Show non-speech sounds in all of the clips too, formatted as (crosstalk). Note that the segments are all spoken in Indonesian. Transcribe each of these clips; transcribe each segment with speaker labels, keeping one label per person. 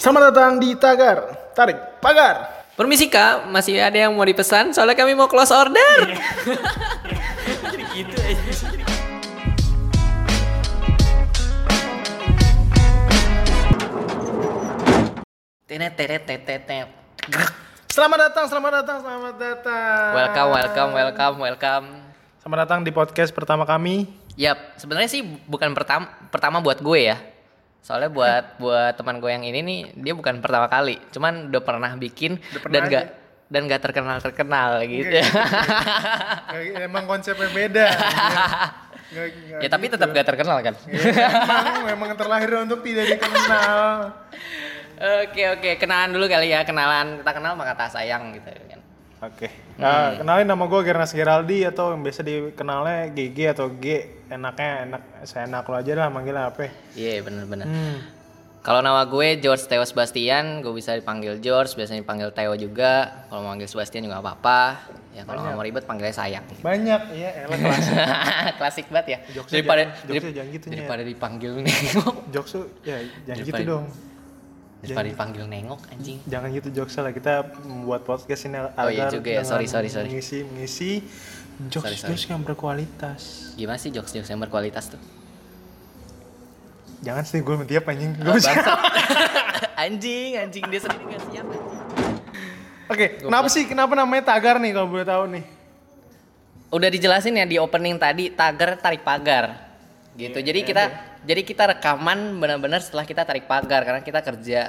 Speaker 1: Selamat datang di Tagar. Tarik pagar.
Speaker 2: Permisi kak, masih ada yang mau dipesan? Soalnya kami mau close order. Jadi gitu aja. Tenet tenet tenet tenet.
Speaker 1: Selamat datang, selamat datang, selamat datang.
Speaker 2: Welcome, welcome, welcome, welcome.
Speaker 1: Selamat datang di podcast pertama kami.
Speaker 2: Yap, sebenarnya sih bukan pertama pertama buat gue ya. Soalnya buat buat teman gue yang ini nih dia bukan pertama kali, cuman udah pernah bikin
Speaker 1: Udah pernah
Speaker 2: dan
Speaker 1: aja.
Speaker 2: gak dan gak terkenal terkenal gitu. (laughs)
Speaker 1: Nggak Nggak- Emang konsepnya beda. Nggak- nggak
Speaker 2: ya tapi
Speaker 1: gitu.
Speaker 2: tetap gak terkenal kan.
Speaker 1: Ya, emang, memang terlahir untuk tidak dikenal.
Speaker 2: Oke oke, kenalan dulu kali ya, kenalan kita kenal maka tak sayang gitu
Speaker 1: Oke. Nah, kenalin nama gue Gernas Geraldi atau yang biasa dikenalnya GG atau G. Enaknya enak, saya enak lo aja lah manggilnya apa.
Speaker 2: Iya bener-bener.
Speaker 1: Hmm.
Speaker 2: Kalau nama gue George Theo Sebastian, gue bisa dipanggil George, biasanya dipanggil Theo juga. Kalau mau manggil Sebastian juga apa-apa. Ya kalau nggak mau ribet panggilnya sayang.
Speaker 1: Banyak, iya elah kelas. (laughs)
Speaker 2: Klasik banget ya.
Speaker 1: Jokesnya
Speaker 2: daripada
Speaker 1: jangan- jokesnya jangan gitu,
Speaker 2: daripada dipanggil
Speaker 1: Jokes tuh, ya jangan gitu dong.
Speaker 2: Daripada dipanggil nengok anjing.
Speaker 1: Jangan gitu jokesnya lah, kita membuat podcast ini agar
Speaker 2: Oh iya juga ya, sorry, sorry, sorry.
Speaker 1: Mengisi, mengisi jokes,
Speaker 2: Sorry, sorry.
Speaker 1: jokes yang berkualitas.
Speaker 2: Gimana sih jokes-jokes yang berkualitas tuh?
Speaker 1: Jangan sih gue tiap anjing. Gue
Speaker 2: Oh,
Speaker 1: bisa.
Speaker 2: bangsat. (laughs) anjing, anjing dia sendiri gak siap anjing.
Speaker 1: Oke, kenapa sih kenapa namanya tagar nih kalau boleh tahu nih?
Speaker 2: udah dijelasin ya di opening tadi tagar tarik pagar gitu
Speaker 1: Iya,
Speaker 2: jadi kita jadi kita rekaman benar-benar setelah kita tarik pagar karena kita kerja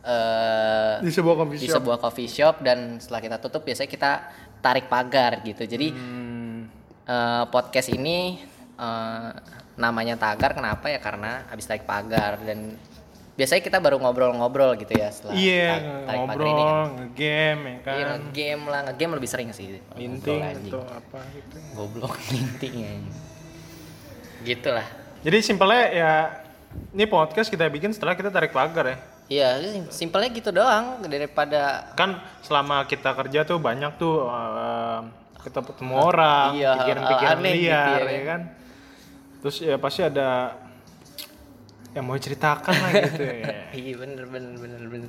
Speaker 2: eh,
Speaker 1: Di sebuah coffee
Speaker 2: di
Speaker 1: shop.
Speaker 2: sebuah coffee shop dan setelah kita tutup biasanya kita tarik pagar gitu jadi
Speaker 1: Hmm,
Speaker 2: eh, podcast ini eh, namanya tagar kenapa ya karena habis tarik pagar dan biasanya kita baru ngobrol-ngobrol gitu ya setelah
Speaker 1: iya,
Speaker 2: tarik- tarik pagar ini kan.
Speaker 1: ngobrol, ngegame ya kan.
Speaker 2: Iya, game lah, game lebih sering sih.
Speaker 1: Linting
Speaker 2: Ngobrol,
Speaker 1: atau apa gitu.
Speaker 2: Goblok (laughs) linting ya. Gitu lah.
Speaker 1: Jadi simpelnya ya ini podcast kita bikin setelah kita tarik pagar ya.
Speaker 2: Iya, sim- simpelnya gitu doang daripada
Speaker 1: Kan selama kita kerja tuh banyak tuh eh, kita ketemu orang,
Speaker 2: Iya,
Speaker 1: pikiran-pikiran
Speaker 2: aneh gitu
Speaker 1: liar
Speaker 2: ya
Speaker 1: ya
Speaker 2: kan.
Speaker 1: Terus ya pasti ada yang mau ceritakan lah gitu ya. (laughs)
Speaker 2: Iya bener bener bener bener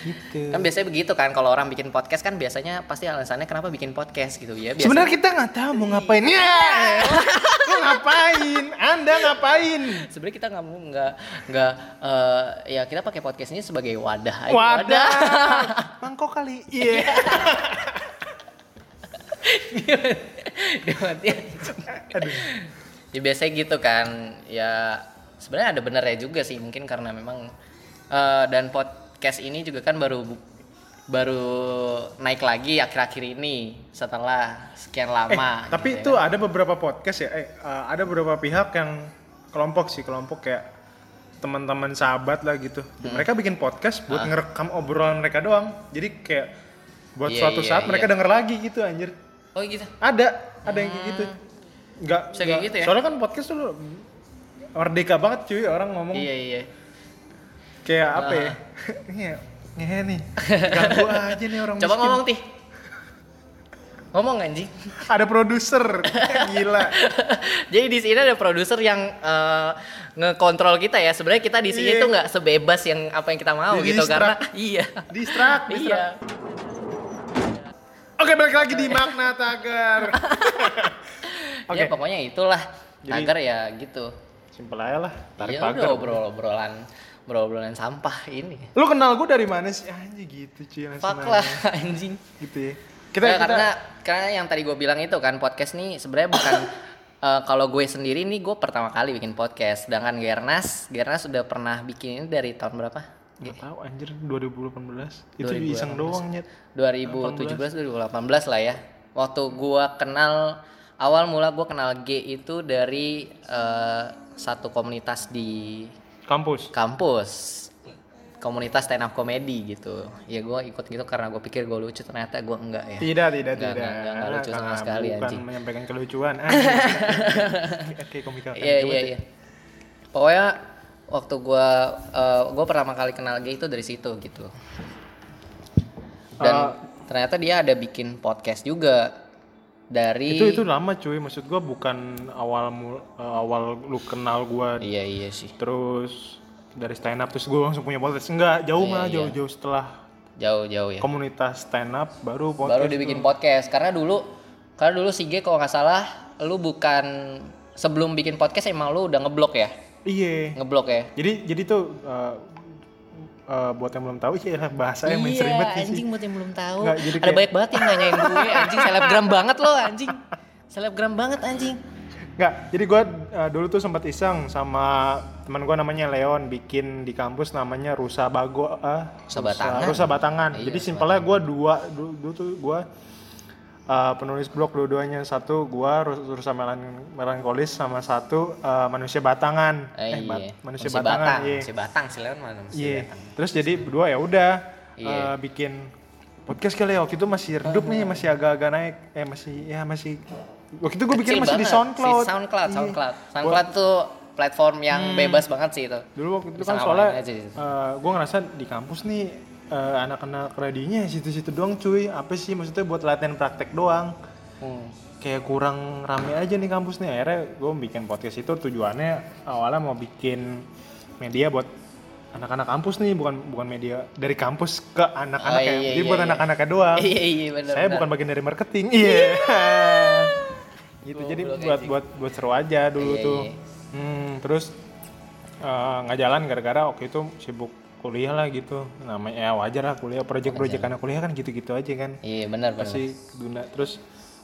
Speaker 1: gitu.
Speaker 2: Kan biasanya begitu kan kalau orang bikin podcast kan biasanya pasti alasannya kenapa bikin podcast gitu ya. Biasa,
Speaker 1: Sebenarnya kita nggak tahu mau ngapain. Ya, (laughs) ngapain? Anda ngapain?
Speaker 2: sebenarnya kita nggak mau nggak nggak eh, ya kita pakai podcast ini sebagai wadah aja.
Speaker 1: Wadah. (laughs) Mangkok kali. Iya.
Speaker 2: Gimana ya?
Speaker 1: Aduh.
Speaker 2: ya biasanya gitu kan ya sebenarnya ada benernya juga sih mungkin karena memang eh, dan podcast ini juga kan baru baru naik lagi akhir-akhir ini setelah sekian lama
Speaker 1: Eh, Tapi
Speaker 2: gitu ya
Speaker 1: itu
Speaker 2: kan.
Speaker 1: ada beberapa podcast ya. Eh, uh, ada beberapa pihak yang kelompok sih, kelompok kayak teman-teman sahabat lah gitu.
Speaker 2: Hmm.
Speaker 1: Mereka bikin podcast buat ngerekam obrolan mereka doang. Jadi kayak buat
Speaker 2: Ah. Iya,
Speaker 1: suatu
Speaker 2: iya,
Speaker 1: saat
Speaker 2: iya.
Speaker 1: mereka denger lagi gitu anjir.
Speaker 2: oh gitu
Speaker 1: Ada, ada yang kayak gitu. Enggak,
Speaker 2: Bisa kayak gitu ya?
Speaker 1: Soalnya kan podcast tuh merdeka banget cuy orang ngomong
Speaker 2: iya iya
Speaker 1: kayak apa ya? (laughs) Ngehe nih. Ganggu aja nih orang
Speaker 2: coba
Speaker 1: miskin.
Speaker 2: ngomong tih ngomong anjing
Speaker 1: Ada produser. Gila.
Speaker 2: jadi di sini ada produser yang eh, ngekontrol kita ya sebenarnya kita di sini
Speaker 1: Iya.
Speaker 2: tuh nggak sebebas yang apa yang kita mau
Speaker 1: Di-
Speaker 2: gitu
Speaker 1: distract.
Speaker 2: karena iya
Speaker 1: Distrak, distrak.
Speaker 2: iya
Speaker 1: Oke, balik lagi di makna tagar. (laughs) Oke.
Speaker 2: ya pokoknya itulah
Speaker 1: Jadi-
Speaker 2: agar ya gitu
Speaker 1: Simpel aja lah, tarik pagar.
Speaker 2: udah obrol obrolan obrolan sampah ini.
Speaker 1: Lu kenal gue dari mana sih? Anjir gitu cuy.
Speaker 2: Fuck lah (laughs) anjing.
Speaker 1: Gitu ya. Kita,
Speaker 2: Ya,
Speaker 1: kita
Speaker 2: karena karena yang tadi gue bilang itu kan podcast nih sebenarnya bukan (coughs) eh, kalau gue sendiri nih gue pertama kali bikin podcast. Sedangkan Gernas, Gernas sudah pernah bikin ini dari tahun berapa?
Speaker 1: Gak tahu anjir 2018. Itu
Speaker 2: 2018.
Speaker 1: iseng doang nyet.
Speaker 2: 2017 2018 lah ya. Waktu gua kenal awal mula gua kenal G itu dari eh, satu komunitas di
Speaker 1: Kampus.
Speaker 2: kampus komunitas stand up comedy gitu ya gue ikut gitu karena gue pikir gue lucu ternyata gue enggak ya
Speaker 1: Tidak, tidak,
Speaker 2: Nggak,
Speaker 1: tidak.
Speaker 2: nggak, nggak, nggak lucu sama sekali,
Speaker 1: bukan
Speaker 2: anjing.
Speaker 1: menyampaikan kelucuan. (laughs) Oke, komika.
Speaker 2: iya iya iya pokoknya waktu gue gue pertama kali kenal G itu dari situ gitu dan
Speaker 1: Eh,
Speaker 2: ternyata dia ada bikin podcast juga dari
Speaker 1: Itu itu lama cuy. Maksud gua bukan awal eh, awal lu kenal gua
Speaker 2: iya iya sih
Speaker 1: terus dari stand up terus gue langsung punya podcast enggak jauh
Speaker 2: Iya,
Speaker 1: mah
Speaker 2: iya.
Speaker 1: jauh-jauh setelah
Speaker 2: Jauh-jauh ya.
Speaker 1: komunitas stand up baru podcast
Speaker 2: Baru dibikin podcast karena dulu karena dulu si G kalau nggak salah lu bukan sebelum bikin podcast emang lu udah ngeblok ya?
Speaker 1: iya
Speaker 2: Ngeblok ya?
Speaker 1: jadi jadi tuh eh, eh, buat yang belum tahu iya bahasa yang
Speaker 2: iya,
Speaker 1: mainstream banget sih
Speaker 2: anjing buat yang belum tahu.
Speaker 1: Nggak, jadi
Speaker 2: Ada
Speaker 1: kayak-
Speaker 2: banyak banget yang nanyain gue, anjing selebgram banget lo anjing. Selebgram banget anjing.
Speaker 1: Nggak, jadi gue dulu tuh sempat iseng sama teman gue namanya Leon bikin di kampus namanya Rusa Bago ah
Speaker 2: Rusa Batangan.
Speaker 1: Rusa Batangan.
Speaker 2: Iya,
Speaker 1: jadi simpelnya gue dua dulu, dulu tuh gue uh, penulis blog dua-duanya satu gue Rusa Melan Melankolis sama satu uh, Manusia Batangan.
Speaker 2: Eh,
Speaker 1: Bat-
Speaker 2: iya.
Speaker 1: Manusia,
Speaker 2: Masih
Speaker 1: Batangan.
Speaker 2: Batang,
Speaker 1: Iya.
Speaker 2: Masih Batang sih masih
Speaker 1: Iya.
Speaker 2: Batang.
Speaker 1: Terus jadi berdua ya udah
Speaker 2: Iya.
Speaker 1: uh, bikin podcast kali ya waktu itu masih redup nih masih agak-agak naik eh masih ya masih waktu itu gue bikin masih di
Speaker 2: banget.
Speaker 1: SoundCloud
Speaker 2: Si SoundCloud,
Speaker 1: Iya.
Speaker 2: SoundCloud. SoundCloud tuh platform yang bebas banget sih itu.
Speaker 1: dulu waktu itu
Speaker 2: Bisa
Speaker 1: kan soalnya
Speaker 2: gitu.
Speaker 1: gue ngerasa di kampus nih eh, anak-anak radinya situ-situ doang cuy. Apa sih? Maksudnya buat latihan praktek doang.
Speaker 2: Hmm.
Speaker 1: kayak kurang rame aja nih kampus nih akhirnya gue bikin podcast itu tujuannya awalnya mau bikin media buat anak-anak kampus nih bukan bukan media dari kampus ke anak-anak
Speaker 2: Oh,
Speaker 1: ya.
Speaker 2: iya,
Speaker 1: jadi
Speaker 2: iya,
Speaker 1: buat
Speaker 2: iya.
Speaker 1: anak-anaknya doang. (laughs)
Speaker 2: Iya iya benar.
Speaker 1: saya bukan bagian dari marketing. Iya. (laughs) Gitu. Jadi buat buat buat seru aja dulu
Speaker 2: Iya,
Speaker 1: tuh.
Speaker 2: iya.
Speaker 1: hmm, terus eh, nggak jalan gara-gara waktu itu sibuk kuliah lah gitu namanya ya wajar lah kuliah project-project anak kuliah kan gitu-gitu aja kan
Speaker 2: Iya benar
Speaker 1: pasti guna terus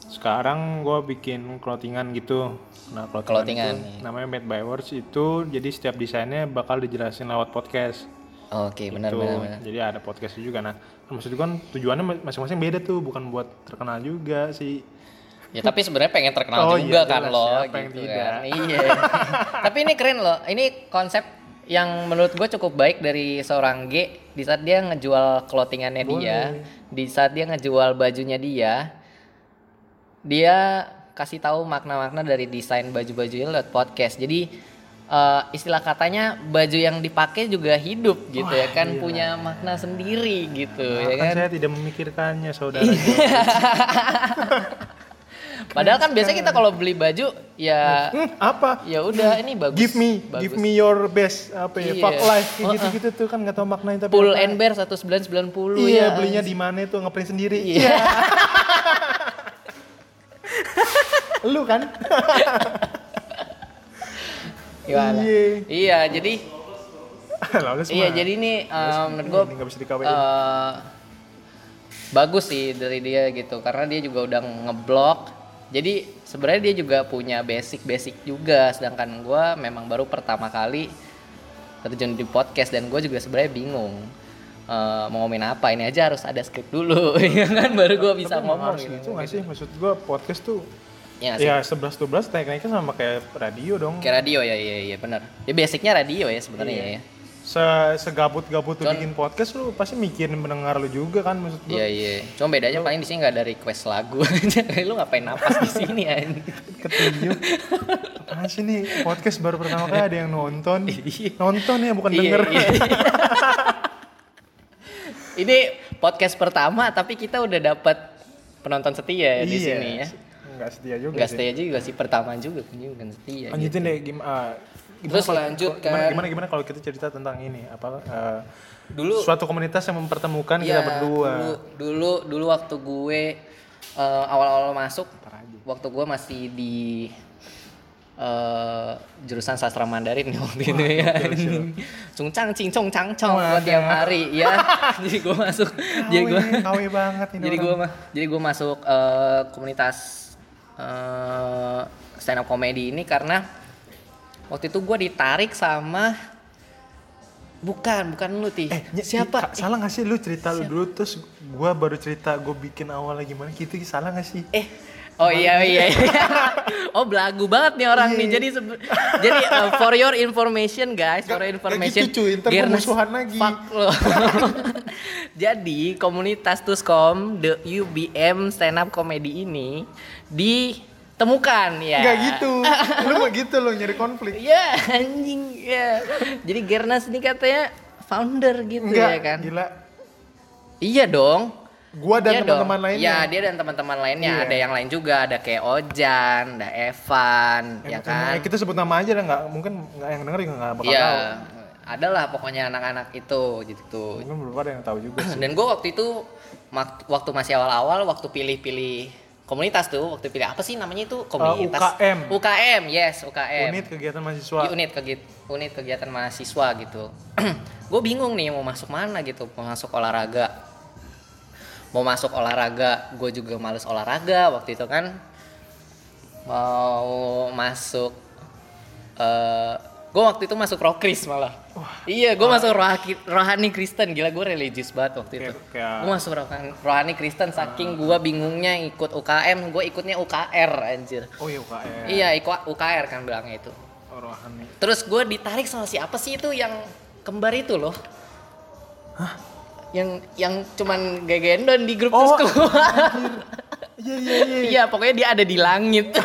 Speaker 1: sekarang gue bikin clothingan gitu nah clothingan,
Speaker 2: Clothingan,
Speaker 1: itu
Speaker 2: iya.
Speaker 1: namanya Made by Words itu jadi setiap desainnya bakal dijelasin lewat podcast
Speaker 2: Oke benar
Speaker 1: Tuh,
Speaker 2: benar benar.
Speaker 1: jadi ada podcastnya juga nah maksud gue kan tujuannya ma- masing-masing beda tuh bukan buat terkenal juga sih
Speaker 2: Ya tapi sebenarnya pengen terkenal
Speaker 1: Oh,
Speaker 2: juga
Speaker 1: iya,
Speaker 2: kan
Speaker 1: jelas,
Speaker 2: lo
Speaker 1: yang
Speaker 2: gitu
Speaker 1: tidak.
Speaker 2: kan. Iya. (laughs) tapi ini keren loh. Ini konsep yang menurut gue cukup baik dari seorang G di saat dia ngejual clothingannya dia, di saat dia ngejual bajunya dia, dia kasih tahu makna-makna dari desain baju-bajunya lewat podcast. Jadi eh, istilah katanya baju yang dipakai juga hidup gitu ya kan punya makna sendiri gitu ya
Speaker 1: kan
Speaker 2: kan.
Speaker 1: saya tidak memikirkannya saudara (laughs)
Speaker 2: Padahal kan biasanya kita kalau beli baju ya
Speaker 1: hmm, apa
Speaker 2: ya udah ini bagus.
Speaker 1: give me
Speaker 2: bagus.
Speaker 1: give me your best apa ya
Speaker 2: Iya.
Speaker 1: fuck life kayak gitu-gitu tuh kan nggak tahu maknanya tapi
Speaker 2: Pull
Speaker 1: apa.
Speaker 2: and bear 1990
Speaker 1: iya
Speaker 2: ya.
Speaker 1: belinya di mana tuh ngeprint sendiri
Speaker 2: Iya. (laughs)
Speaker 1: lu kan
Speaker 2: Gimana?
Speaker 1: iya
Speaker 2: Iya, jadi iya jadi ini eh, menurut gua
Speaker 1: nggak bisa dikawin
Speaker 2: eh, bagus sih dari dia gitu karena dia juga udah ngeblok. Jadi sebenarnya dia juga punya basic-basic juga sedangkan gua memang baru pertama kali terjun di podcast dan gue juga sebenarnya bingung eh, mau ngomongin apa ini aja harus ada skrip dulu (laughs) ya kan baru gua bisa
Speaker 1: Tapi
Speaker 2: ngomong
Speaker 1: harus
Speaker 2: gitu.
Speaker 1: gitu nggak sih maksud gua podcast tuh
Speaker 2: Ya nggak sih?
Speaker 1: ya 11 12 tekniknya sama kayak radio dong
Speaker 2: Kayak radio ya, iya iya benar. Ya basicnya radio ya sebenarnya
Speaker 1: Iya.
Speaker 2: ya.
Speaker 1: Se segabut-gabut tuh bikin podcast lu pasti mikirin pendengar lu juga kan maksud gua
Speaker 2: Iya iya. Cuma bedanya paling di sini nggak ada request lagu aja. (laughs) lu ngapain napas di sini anjing?
Speaker 1: ketiup apaan sih nih podcast baru pertama kali ada yang nonton
Speaker 2: Iya.
Speaker 1: nonton ya bukan
Speaker 2: Iya,
Speaker 1: denger
Speaker 2: iya. (laughs) Ini podcast pertama tapi kita udah dapat penonton setia ya di
Speaker 1: Iya,
Speaker 2: sini ya.
Speaker 1: nggak setia juga
Speaker 2: Enggak setia juga sih pertama juga bukan setia.
Speaker 1: lanjutin deh gimana gimana
Speaker 2: Terus
Speaker 1: kalau-
Speaker 2: lanjut
Speaker 1: gimana,
Speaker 2: kan.
Speaker 1: gimana gimana kalau kita cerita tentang ini apa eh,
Speaker 2: Dulu
Speaker 1: suatu komunitas yang mempertemukan kita
Speaker 2: Iya,
Speaker 1: berdua
Speaker 2: Dulu dulu dulu waktu gue eh, awal-awal masuk waktu gue masih di eh, jurusan sastra Mandarin nih waktu itu ya. (laughs) Cungcang cincong cangcong
Speaker 1: Wah,
Speaker 2: buat tiap hari ya. (laughs) jadi gue masuk jadi gue
Speaker 1: KW banget ini
Speaker 2: jadi gue mah jadi gue masuk eh, komunitas eh, stand up comedy ini karena waktu itu gue ditarik sama bukan bukan lu ti
Speaker 1: eh
Speaker 2: siapa
Speaker 1: salah gak sih lu cerita lu dulu terus gua baru cerita gue bikin awalnya gimana gitu salah gak sih
Speaker 2: Eh, oh iya iya. iya. (laughs) oh belagu banget nih orang nih.
Speaker 1: Iya.
Speaker 2: Jadi sebe- jadi uh, for your information guys, for your
Speaker 1: Gak- gak
Speaker 2: information.
Speaker 1: gitu, cuy. Ntar musuhan lagi.
Speaker 2: Fuck lo. (laughs) jadi komunitas Tuskom the UBM stand up comedy ini ditemukan ya.
Speaker 1: Nggak gitu (laughs) lu gak gitu lo nyari konflik
Speaker 2: Ya anjing ya. Jadi Gernas ini katanya founder gitu
Speaker 1: enggak
Speaker 2: ya kan.
Speaker 1: gila
Speaker 2: Iya dong.
Speaker 1: gua dan
Speaker 2: Iya
Speaker 1: teman-teman lainnya
Speaker 2: Ya, dia dan teman-teman lainnya.
Speaker 1: Iya.
Speaker 2: Ada yang lain juga, ada kayak Ojan, ada Evan, ya
Speaker 1: Eh,
Speaker 2: kan?
Speaker 1: kita sebut nama aja lah nggak mungkin nggak yang denger juga nggak bakal
Speaker 2: Iya.
Speaker 1: tahu
Speaker 2: adalah pokoknya anak-anak itu gitu
Speaker 1: Mungkin belum ada yang tahu juga sih.
Speaker 2: dan gue waktu itu waktu masih awal-awal waktu pilih-pilih komunitas tuh waktu pilih apa sih namanya itu? Komunitas.
Speaker 1: UKM.
Speaker 2: UKM yes UKM
Speaker 1: Unit kegiatan mahasiswa.
Speaker 2: Unit kegi- unit kegiatan mahasiswa gitu. (clears throat) Gue bingung nih mau masuk mana gitu mau masuk olahraga. Mau masuk olahraga gue juga males olahraga waktu itu kan. Mau masuk eh gue waktu itu masuk rokris malah iya gue masuk rohani, rohani Kristen gila gue religius banget waktu itu
Speaker 1: Kayak- kayak-
Speaker 2: gue masuk rohani, rohani Kristen saking gue bingungnya ikut UKM gue ikutnya UKR anjir
Speaker 1: Oh iya UKM.
Speaker 2: iya ikut UKR kan bilangnya itu
Speaker 1: Oh, rohani.
Speaker 2: Terus gue ditarik sama siapa sih itu yang kembar itu loh? Yang yang cuman gegendon di grup
Speaker 1: Oh,
Speaker 2: terus keluar.
Speaker 1: Iya iya iya.
Speaker 2: Iya, pokoknya dia ada di langit. (laughs)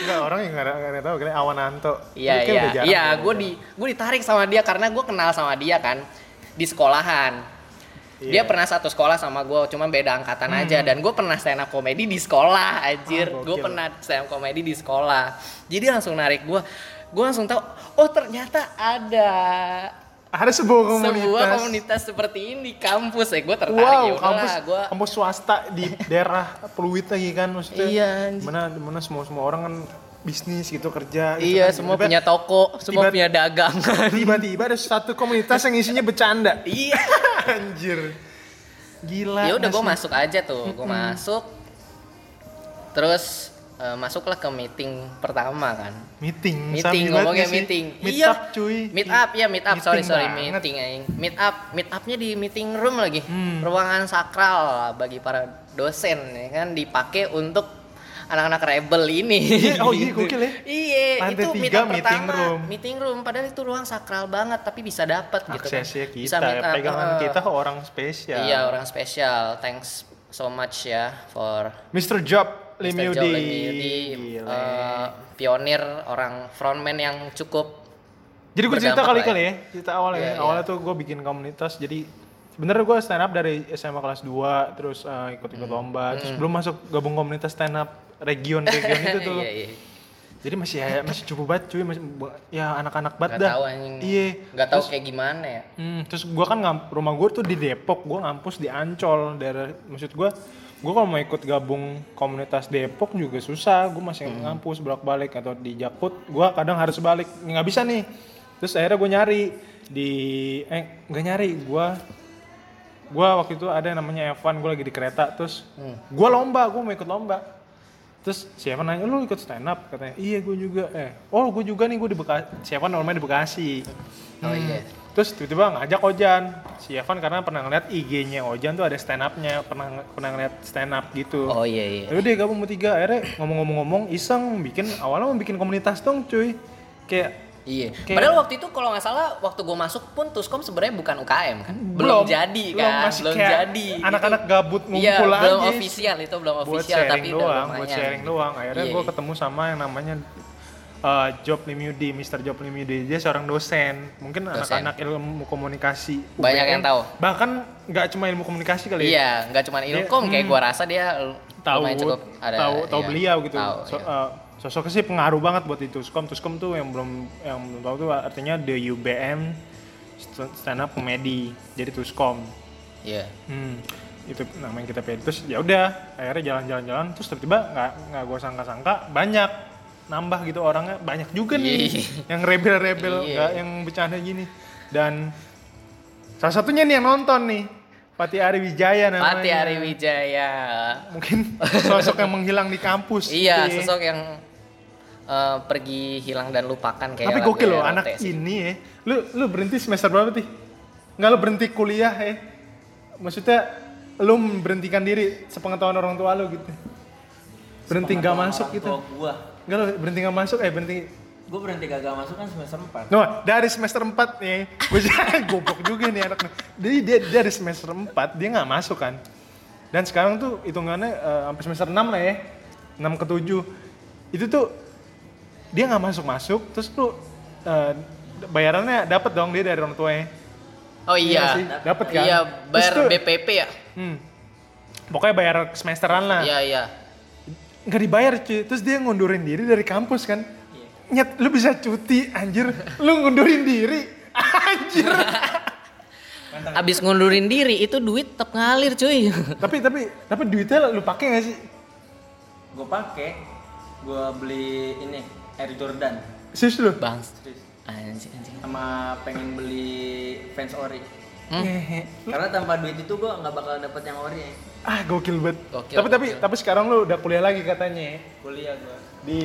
Speaker 1: Enggak orang yang nggak nggak tahu kira Awan Anto.
Speaker 2: Iya iya. Iya,
Speaker 1: ya.
Speaker 2: gue di gue ditarik sama dia karena gue kenal sama dia kan di sekolahan. Dia
Speaker 1: Iya.
Speaker 2: pernah satu sekolah sama gue, cuma beda angkatan aja. Dan gue pernah stand up komedi di sekolah, anjir.
Speaker 1: Ah,
Speaker 2: gue pernah stand up komedi di sekolah. Jadi langsung narik gue. Gue langsung tahu, oh ternyata ada
Speaker 1: Ada sebuah komunitas.
Speaker 2: sebuah komunitas seperti ini di kampus ya gue tertarik
Speaker 1: Wow,
Speaker 2: ya
Speaker 1: kampus
Speaker 2: gue
Speaker 1: kampus swasta di daerah Pluit lagi kan maksudnya.
Speaker 2: Iya.
Speaker 1: Mana mana semua semua orang kan bisnis gitu kerja gitu
Speaker 2: iya
Speaker 1: kan.
Speaker 2: semua
Speaker 1: Tiba-
Speaker 2: punya toko semua
Speaker 1: tiba-
Speaker 2: punya dagangan
Speaker 1: tiba-tiba ada satu komunitas yang isinya bercanda. (laughs)
Speaker 2: iya (laughs)
Speaker 1: Anjir. Gila.
Speaker 2: ya udah gue masuk aja tuh gue masuk terus eh, masuklah ke meeting pertama kan
Speaker 1: meeting.
Speaker 2: meeting
Speaker 1: sambil
Speaker 2: ngomongnya meeting
Speaker 1: Meet
Speaker 2: iya
Speaker 1: up cuy.
Speaker 2: meet up ya meet up sorry
Speaker 1: Meeting
Speaker 2: sorry
Speaker 1: banget.
Speaker 2: meeting aing meet up meet upnya di meeting room lagi
Speaker 1: Hmm.
Speaker 2: ruangan sakral bagi para dosen ya kan dipakai untuk anak-anak rebel ini
Speaker 1: Iya, oh iya, (laughs) gokil ya.
Speaker 2: iya itu
Speaker 1: tiga
Speaker 2: meet up
Speaker 1: meeting
Speaker 2: pertama
Speaker 1: room.
Speaker 2: meeting room padahal itu ruang sakral banget tapi bisa dapat gitu kan
Speaker 1: Aksesnya
Speaker 2: bisa
Speaker 1: kita,
Speaker 2: meet up,
Speaker 1: pegangan
Speaker 2: eh.
Speaker 1: kita orang spesial.
Speaker 2: iya orang spesial thanks so much ya for
Speaker 1: Mr. Job
Speaker 2: Lemiudi,
Speaker 1: Gile.
Speaker 2: eh, pionir orang frontman yang cukup
Speaker 1: Jadi gue cerita kali kali ya, cerita awalnya.
Speaker 2: Iya,
Speaker 1: ya.
Speaker 2: iya.
Speaker 1: Awalnya tuh gue bikin komunitas. Jadi sebenarnya gue stand up dari SMA kelas 2 terus eh, ikut-ikut
Speaker 2: Hmm.
Speaker 1: lomba, terus belum masuk gabung komunitas stand up region-region itu tuh. (laughs)
Speaker 2: Iya, iya.
Speaker 1: Jadi masih ya, masih cukup banget cuy, masih ya anak-anak banget dah.
Speaker 2: tahu anjing.
Speaker 1: Iya.
Speaker 2: Gak tahu kayak gimana ya.
Speaker 1: Hmm, terus gua kan rumah gue tuh di Depok, gua ngampus di Ancol, daerah maksud gua gua kalau mau ikut gabung komunitas Depok juga susah, gua masih
Speaker 2: Hmm.
Speaker 1: ngampus bolak-balik atau di Jakut, gua kadang harus balik, nggak bisa nih. Terus akhirnya gue nyari di eh nggak nyari, gua gua waktu itu ada yang namanya Evan, gua lagi di kereta, terus
Speaker 2: Hmm.
Speaker 1: gua lomba, gua mau ikut lomba. Terus siapa nanya, lu ikut stand up? Katanya, iya gue juga. Eh, oh gue juga nih, gue di Bekasi. Siapa namanya di Bekasi.
Speaker 2: Oh iya.
Speaker 1: Terus tiba-tiba ngajak Ojan. Si Evan karena pernah ngeliat IG-nya Ojan tuh ada stand up-nya, pernah pernah ngeliat stand up gitu.
Speaker 2: Oh iya iya.
Speaker 1: Lalu dia gabung bertiga, akhirnya ngomong-ngomong-ngomong iseng bikin awalnya mau bikin komunitas dong cuy. Kayak
Speaker 2: Iya.
Speaker 1: Kayak-
Speaker 2: Padahal waktu itu kalau nggak salah waktu gue masuk pun Tuskom sebenarnya bukan UKM kan. Belum, jadi kan.
Speaker 1: belum, masih
Speaker 2: belum jadi.
Speaker 1: Anak-anak gabut
Speaker 2: Itu- Iya,
Speaker 1: ngumpul
Speaker 2: belum official itu belum official tapi udah
Speaker 1: doang,
Speaker 2: lumayan.
Speaker 1: buat sharing doang. Akhirnya
Speaker 2: Iya,
Speaker 1: gue
Speaker 2: iya.
Speaker 1: ketemu sama yang namanya uh, Job Limudi, Mr. Job Limudi. Dia seorang dosen. Mungkin anak-anak ilmu komunikasi.
Speaker 2: Banyak
Speaker 1: UPN.
Speaker 2: yang tahu.
Speaker 1: Bahkan nggak cuma ilmu komunikasi kali ya.
Speaker 2: Iya, nggak cuma ilkom kayak
Speaker 1: hmm.
Speaker 2: gua rasa dia
Speaker 1: tahu
Speaker 2: cukup ada
Speaker 1: tahu tahu
Speaker 2: iya,
Speaker 1: beliau gitu.
Speaker 2: tahu,
Speaker 1: So-
Speaker 2: iya.
Speaker 1: uh, sosoknya sih pengaruh banget buat itu. Tuskom Tuskom tuh yang belum yang belum tahu tuh artinya the UBM stand up comedy. Jadi Tuskom.
Speaker 2: Iya.
Speaker 1: Hmm, itu namanya kita pilih terus ya udah akhirnya jalan-jalan-jalan terus tiba-tiba nggak nggak gue sangka-sangka banyak nambah gitu orangnya banyak juga nih
Speaker 2: Iya.
Speaker 1: yang rebel-rebel
Speaker 2: Iya.
Speaker 1: nggak yang bercanda gini dan salah satunya nih yang nonton nih Pati Ari Wijaya namanya
Speaker 2: Pati Ari Wijaya.
Speaker 1: mungkin sosok yang menghilang di kampus
Speaker 2: Iya,
Speaker 1: gitu ya.
Speaker 2: sosok yang eh, pergi hilang dan lupakan kayak
Speaker 1: tapi gokil loh
Speaker 2: ROT
Speaker 1: anak
Speaker 2: sih.
Speaker 1: ini ya lu lu berhenti semester berapa sih nggak lu berhenti kuliah ya maksudnya lu berhentikan diri sepengetahuan orang tua lu gitu berhenti nggak masuk gitu
Speaker 3: gua.
Speaker 1: Nggak lu berhenti nggak masuk? Eh berhenti.
Speaker 3: Gua berhenti gagal masuk kan semester 4.
Speaker 1: no dari semester 4 nih. Gue (laughs) goblok juga nih anaknya jadi dia dari semester 4 dia nggak masuk kan. Dan sekarang tuh hitungannya eh, sampai semester 6 lah ya. 6 ke 7 itu tuh dia nggak masuk masuk terus tuh eh, bayarannya dapat dong dia dari orang tuanya.
Speaker 2: Oh iya.
Speaker 1: sih, dapat kan.
Speaker 2: Iya, bayar
Speaker 1: tuh-
Speaker 2: BPP ya?
Speaker 1: hmm, pokoknya bayar semesteran lah.
Speaker 2: Iya, iya.
Speaker 1: Nggak dibayar cuy terus dia ngundurin diri dari kampus kan nyet lu bisa cuti anjir lu ngundurin diri (laughs) anjir
Speaker 2: Abis ngundurin diri itu duit tetap ngalir cuy. (laughs)
Speaker 1: tapi tapi tapi duitnya lu pakai gak sih
Speaker 3: Gue pakai, gue beli ini Air Jordan.
Speaker 1: serius lu
Speaker 2: Bang.
Speaker 3: Serius.
Speaker 2: Anjing anjing.
Speaker 3: Sama pengen beli fans ori.
Speaker 2: Hmm?
Speaker 3: Karena tanpa duit itu gue nggak bakal dapet yang ori. ya.
Speaker 1: ah gokil banget
Speaker 2: Gokil,
Speaker 1: tapi tapi
Speaker 2: gokil.
Speaker 1: tapi sekarang lu udah kuliah lagi katanya ya.
Speaker 3: Kuliah gue
Speaker 1: di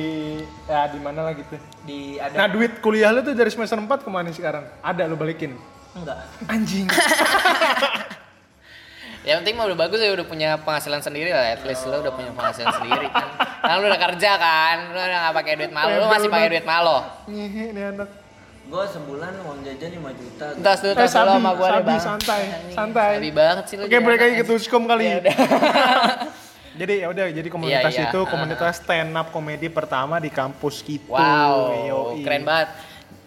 Speaker 1: ya di mana lah gitu
Speaker 3: di
Speaker 1: nah
Speaker 3: ada
Speaker 1: duit kuliah lu tuh dari semester 4 ke mana sekarang ada lu balikin
Speaker 3: enggak.
Speaker 1: anjing (laughs)
Speaker 2: Yang penting mah udah bagus ya udah punya penghasilan sendiri lah. At least lo udah punya penghasilan sendiri kan. Kan lu udah kerja kan. Lu udah gak pakai duit malo. Lu masih pakai duit malo.
Speaker 1: ngehe nih anak
Speaker 3: Gue sebulan uang jajan 5 juta.
Speaker 2: Entas dulu,
Speaker 1: eh
Speaker 2: tas dulu
Speaker 1: sabi
Speaker 2: sama gua deh
Speaker 1: sabi
Speaker 2: bang.
Speaker 1: santai santai
Speaker 2: Sabi banget sih lu.
Speaker 1: oke
Speaker 2: jadi
Speaker 1: balik lagi
Speaker 2: anak.
Speaker 1: ke Tuskom kali
Speaker 2: Ya udah. (laughs)
Speaker 1: jadi ya udah jadi komunitas
Speaker 2: Iya, iya.
Speaker 1: itu komunitas stand up komedi pertama di kampus kita
Speaker 2: Wow,
Speaker 1: Yoi.
Speaker 2: keren banget.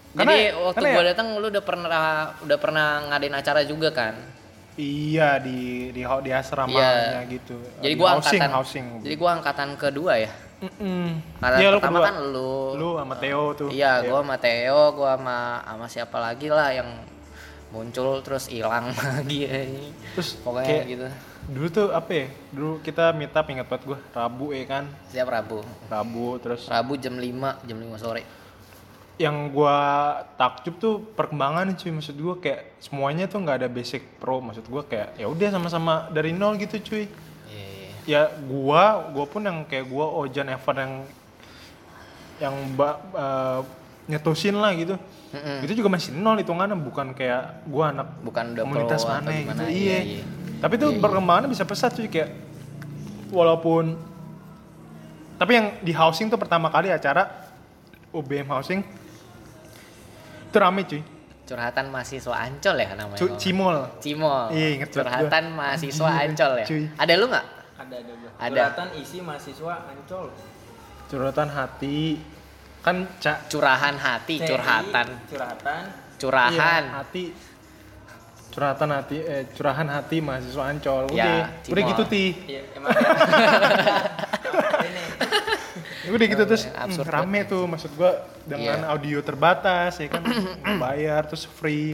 Speaker 1: Karena-
Speaker 2: Jadi waktu gua
Speaker 1: ya-
Speaker 2: datang lu udah pernah udah pernah ngadain acara juga kan?
Speaker 1: iya di di di asramanya gitu
Speaker 2: Jadi
Speaker 1: Di
Speaker 2: gua
Speaker 1: housing
Speaker 2: angkatan
Speaker 1: housing
Speaker 2: Jadi gua angkatan kedua ya.
Speaker 1: Mm-mm.
Speaker 2: Angkatan
Speaker 1: Iya, lu
Speaker 2: pertama
Speaker 1: kedua.
Speaker 2: kan lu.
Speaker 1: lu sama Theo tuh
Speaker 2: Iya, gua sama Theo, gua sama sama siapa lagi lah yang muncul terus hilang (laughs) lagi ya.
Speaker 1: terus
Speaker 2: Pokoknya
Speaker 1: kayak
Speaker 2: gitu.
Speaker 1: dulu tuh apa ya dulu kita meet up ingat banget gue Rabu ya kan
Speaker 2: Setiap Rabu.
Speaker 1: Rabu terus
Speaker 2: Rabu jam 5, jam 5 sore.
Speaker 1: yang gua takjub tuh perkembangan cuy maksud gua kayak semuanya tuh nggak ada basic pro maksud gua kayak ya udah sama-sama dari nol gitu cuy
Speaker 2: Iya, iya.
Speaker 1: Ya gua gua pun yang kayak gua Ojan Evan yang yang mbak eh, nyetusin lah gitu
Speaker 2: Mm-mm.
Speaker 1: itu juga masih nol hitungannya bukan kayak gua anak
Speaker 2: Bukan
Speaker 1: komunitas mana
Speaker 2: gimana,
Speaker 1: gitu
Speaker 2: iya,
Speaker 1: iya,
Speaker 2: iya.
Speaker 1: tapi tuh perkembangannya bisa pesat cuy kayak walaupun tapi yang di housing tuh pertama kali acara UBM housing itu rame cuy
Speaker 2: Curhatan mahasiswa Ancol ya namanya.
Speaker 1: Cu- Cimol
Speaker 2: Cimol.
Speaker 1: Iya, inget
Speaker 2: Curhatan mahasiswa
Speaker 1: Anjir,
Speaker 2: Ancol ya.
Speaker 1: cuy.
Speaker 2: Ada lu nggak?
Speaker 3: Ada ada gua.
Speaker 2: Ada.
Speaker 3: Curhatan isi mahasiswa Ancol.
Speaker 1: curhatan hati kan cak
Speaker 2: Curahan hati,
Speaker 3: CI,
Speaker 2: curhatan.
Speaker 3: Curhatan.
Speaker 2: Curahan.
Speaker 1: Iya, hati curhatan hati eh curahan hati mahasiswa ancol udah
Speaker 2: Ya,
Speaker 1: udah gitu ti
Speaker 3: Iya, emang ya. ini (laughs)
Speaker 1: udah gitu terus
Speaker 2: absurd
Speaker 1: hmm, rame tuh maksud gua dengan
Speaker 2: Iya.
Speaker 1: audio terbatas ya kan (clears throat) bayar terus free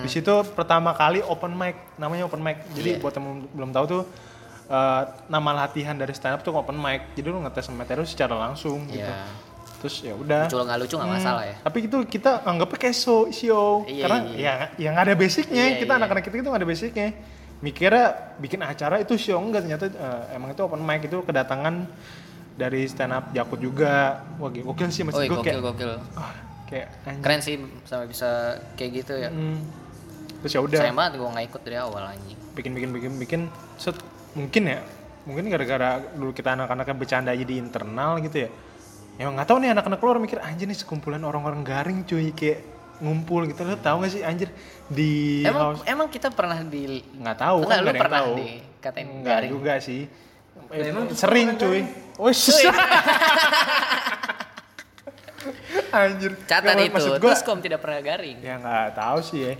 Speaker 1: di situ pertama kali open mic namanya open mic jadi
Speaker 2: Iya.
Speaker 1: buat yang belum tahu tuh eh, nama latihan dari stand up tuh open mic jadi lu ngetes materi lu secara langsung gitu
Speaker 2: Iya.
Speaker 1: terus ya udah
Speaker 2: Lucu nggak lucu nggak
Speaker 1: Hmm,
Speaker 2: masalah ya.
Speaker 1: Tapi itu kita anggapnya kayak show, show.
Speaker 2: Iya,
Speaker 1: karena
Speaker 2: iya.
Speaker 1: ya yang ada basicnya.
Speaker 2: Iya,
Speaker 1: kita
Speaker 2: iya.
Speaker 1: anak-anak kita itu nggak ada basicnya. Mikirnya bikin acara itu show enggak ternyata eh, emang itu open mic itu kedatangan dari stand up Jakut juga. Wah gokil sih
Speaker 2: Oh,
Speaker 1: maksud gue
Speaker 2: gokil
Speaker 1: kayak
Speaker 2: gokil.
Speaker 1: ah, kayak anjing.
Speaker 2: Keren sih sampai bisa kayak gitu ya.
Speaker 1: Hmm. Terus ya udah
Speaker 2: Sayang banget gua nggak ikut dari awal anjing.
Speaker 1: bikin bikin bikin bikin set mungkin ya mungkin gara-gara dulu kita anak-anaknya bercanda aja di internal gitu ya ya nggak tahu nih anak-anak luar mikir anjir nih sekumpulan orang-orang garing cuy kayak ngumpul gitu lo tau gak sih anjir di
Speaker 2: Emang
Speaker 1: house
Speaker 2: emang kita pernah di
Speaker 1: nggak tahu
Speaker 2: Enggak,
Speaker 1: kan
Speaker 2: lu pernah
Speaker 1: tahu
Speaker 2: dikatain
Speaker 1: nggak
Speaker 2: garing?
Speaker 1: juga sih Eh,
Speaker 3: emang
Speaker 1: sering cuy oh (laughs) (laughs) anjir
Speaker 2: catat itu.
Speaker 1: maksud gua
Speaker 2: Terus kom tidak pernah garing.
Speaker 1: ya nggak tahu sih ya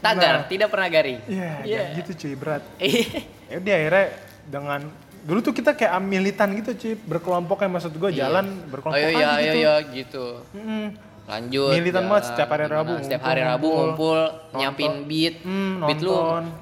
Speaker 2: Tagar
Speaker 1: Nah,
Speaker 2: tidak pernah garing.
Speaker 1: Iya,
Speaker 2: Iya.
Speaker 1: jangan gitu cuy berat. (laughs)
Speaker 2: Iya.
Speaker 1: ya udah akhirnya dengan dulu tuh kita kayak militan gitu cuy berkelompok kayak maksud gue jalan berkelompok
Speaker 2: Oh iya iya
Speaker 1: gitu.
Speaker 2: iya gitu.
Speaker 1: Mm-mm.
Speaker 2: Lanjut.
Speaker 1: Militan
Speaker 2: jalan,
Speaker 1: banget setiap hari Rabu
Speaker 2: Setiap
Speaker 1: ngumpul,
Speaker 2: hari Rabu
Speaker 1: ngumpul,
Speaker 2: ngumpul, nyiapin beat.
Speaker 1: Hmm,
Speaker 2: beat lu,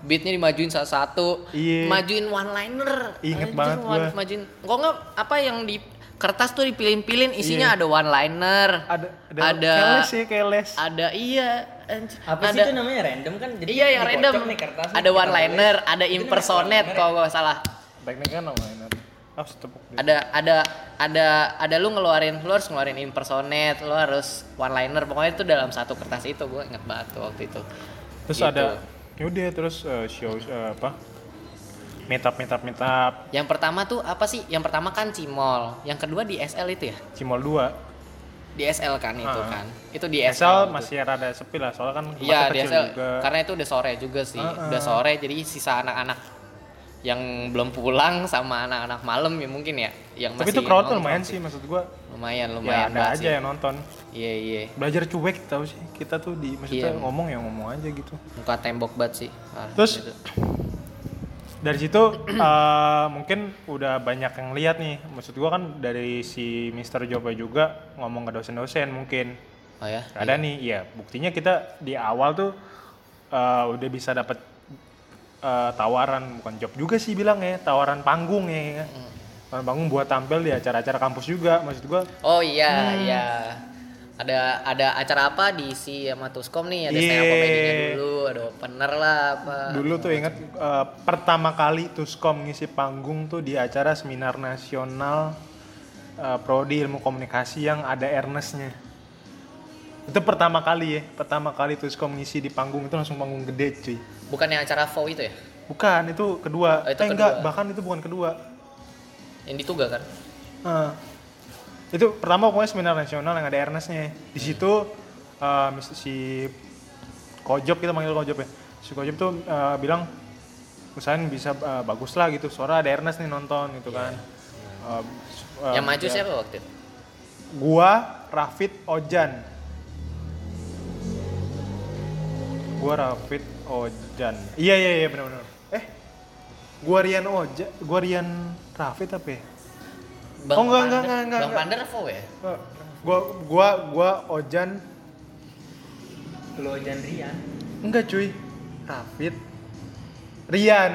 Speaker 2: beatnya dimajuin satu-satu.
Speaker 1: Iya.
Speaker 2: Majuin one liner.
Speaker 1: Inget banget gua.
Speaker 2: Majuin. Kok nggak apa yang di kertas tuh dipilin-pilin
Speaker 1: Iya.
Speaker 2: isinya ada one liner.
Speaker 1: ada ada,
Speaker 2: Ada
Speaker 1: keles ya keles
Speaker 2: ada iya anjir.
Speaker 3: apa
Speaker 2: ada,
Speaker 3: sih itu namanya random kan? Jadi
Speaker 2: Iya yang random.
Speaker 3: nih kertasnya,
Speaker 2: ada one liner, ada
Speaker 3: Itu
Speaker 2: impersonate kalau nggak salah.
Speaker 1: teknik kan namanya ah setepuk deh.
Speaker 2: ada ada ada ada lu ngeluarin lu harus ngeluarin impersonate lu harus one liner pokoknya itu dalam satu kertas itu gue inget banget tuh waktu itu
Speaker 1: terus
Speaker 2: Gitu.
Speaker 1: ada ya udah terus eh, show eh, apa meet up meet up meet up
Speaker 2: yang pertama tuh apa sih? Yang pertama kan cimol. Yang kedua di SL itu ya?
Speaker 1: Cimol 2
Speaker 2: di SL kan itu
Speaker 1: Ah.
Speaker 2: kan. Itu di
Speaker 1: SL
Speaker 2: SL, tuh.
Speaker 1: masih rada sepi lah soalnya kan
Speaker 2: iya di SL
Speaker 1: juga.
Speaker 2: karena itu udah sore juga sih.
Speaker 1: Ah, ah.
Speaker 2: udah sore jadi sisa anak-anak yang belum pulang sama anak-anak malam ya mungkin ya yang
Speaker 1: tapi
Speaker 2: masih
Speaker 1: itu crowd lumayan sih maksud gua.
Speaker 2: Lumayan
Speaker 1: ya
Speaker 2: lumayan
Speaker 1: ada
Speaker 2: banget
Speaker 1: aja
Speaker 2: sih.
Speaker 1: yang nonton.
Speaker 2: Iya iya.
Speaker 1: Belajar cuek tau sih. Kita tuh di maksudnya
Speaker 2: Iya.
Speaker 1: ngomong ya ngomong aja gitu.
Speaker 2: Muka tembok banget sih.
Speaker 1: Terus-
Speaker 2: gitu.
Speaker 1: Dari situ (clears throat) eh, mungkin udah banyak yang lihat nih maksud gua kan dari si Mr. Jopa juga ngomong ke dosen-dosen mungkin
Speaker 2: Oh ya.
Speaker 1: ada nih ya buktinya kita di awal tuh eh, udah bisa dapat eh, tawaran bukan job juga sih bilang ya tawaran panggung ya
Speaker 2: Hmm.
Speaker 1: tawaran panggung buat tampil di acara-acara kampus juga maksud gua
Speaker 2: Oh iya,
Speaker 1: Hmm.
Speaker 2: iya. Ada ada acara apa diisi sama Tuskom nih? Ada stand up comedy-nya dulu, ada opener lah apa.
Speaker 1: dulu tuh inget eh, pertama kali Tuskom ngisi panggung tuh di acara seminar nasional eh, prodi ilmu komunikasi yang ada Ernestnya itu pertama kali ya pertama kali Tuskom ngisi di panggung itu langsung panggung gede cuy
Speaker 2: Bukannya acara FO itu ya?
Speaker 1: bukan itu kedua
Speaker 2: Oh, itu
Speaker 1: eh enggak
Speaker 2: kedua.
Speaker 1: bahkan itu bukan kedua
Speaker 2: Yang di Tuga kan?
Speaker 1: Eh, itu pertama pokoknya seminar nasional yang ada Ernestnya. Di situ eh, mis- si Kojob kita manggil Kojob ya. Si Kojob tuh eh, bilang usahain bisa eh, bagus lah gitu. Suara ada Ernest nih nonton gitu kan. Eh, eh,
Speaker 2: yang maju
Speaker 1: ya,
Speaker 2: siapa waktu itu?
Speaker 1: gua Rafid Ojan. Gua Rafid Ojan. Iya iya iya benar benar eh gua Rian Oja gua Rian Rafid apa ya Oh, enggak, enggak, enggak, enggak,
Speaker 2: Bang FO ya?
Speaker 1: Eh, gua gua gua Ojan
Speaker 3: Lo dan Rian.
Speaker 1: enggak cuy Rafid Rian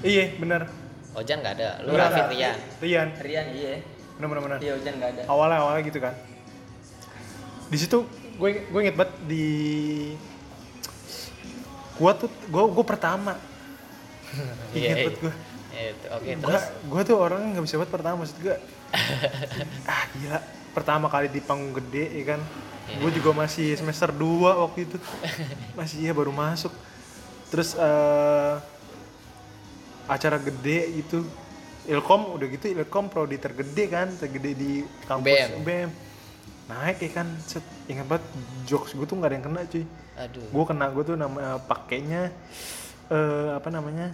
Speaker 1: iya bener
Speaker 2: Ojan nggak ada. Lu Rafid. Rian.
Speaker 1: Rian
Speaker 3: Rian iya.
Speaker 1: bener bener bener
Speaker 3: Iya Ojan nggak ada.
Speaker 1: awalnya awalnya gitu kan di situ gue gue inget banget di gua tuh gua gua pertama
Speaker 2: Iya,
Speaker 1: inget
Speaker 2: iya.
Speaker 1: banget gua
Speaker 2: Itu, Oke,
Speaker 1: gua
Speaker 2: terus?
Speaker 1: gua tuh orang nggak bisa banget pertama maksud gua. (laughs) Ah gila. Pertama kali di panggung gede ya kan?
Speaker 2: Iya.
Speaker 1: gue juga masih semester 2 waktu itu. (laughs) Masih ya baru masuk. Terus eh acara gede gitu. Ilkom udah gitu Ilkom prodi tergede kan? Tergede di kampus
Speaker 2: BM.
Speaker 1: BM naik ya kan? Set ingat banget jokes gue tuh nggak ada yang kena cuy.
Speaker 2: Aduh.
Speaker 1: gue kena gue tuh nama pakainya eh apa namanya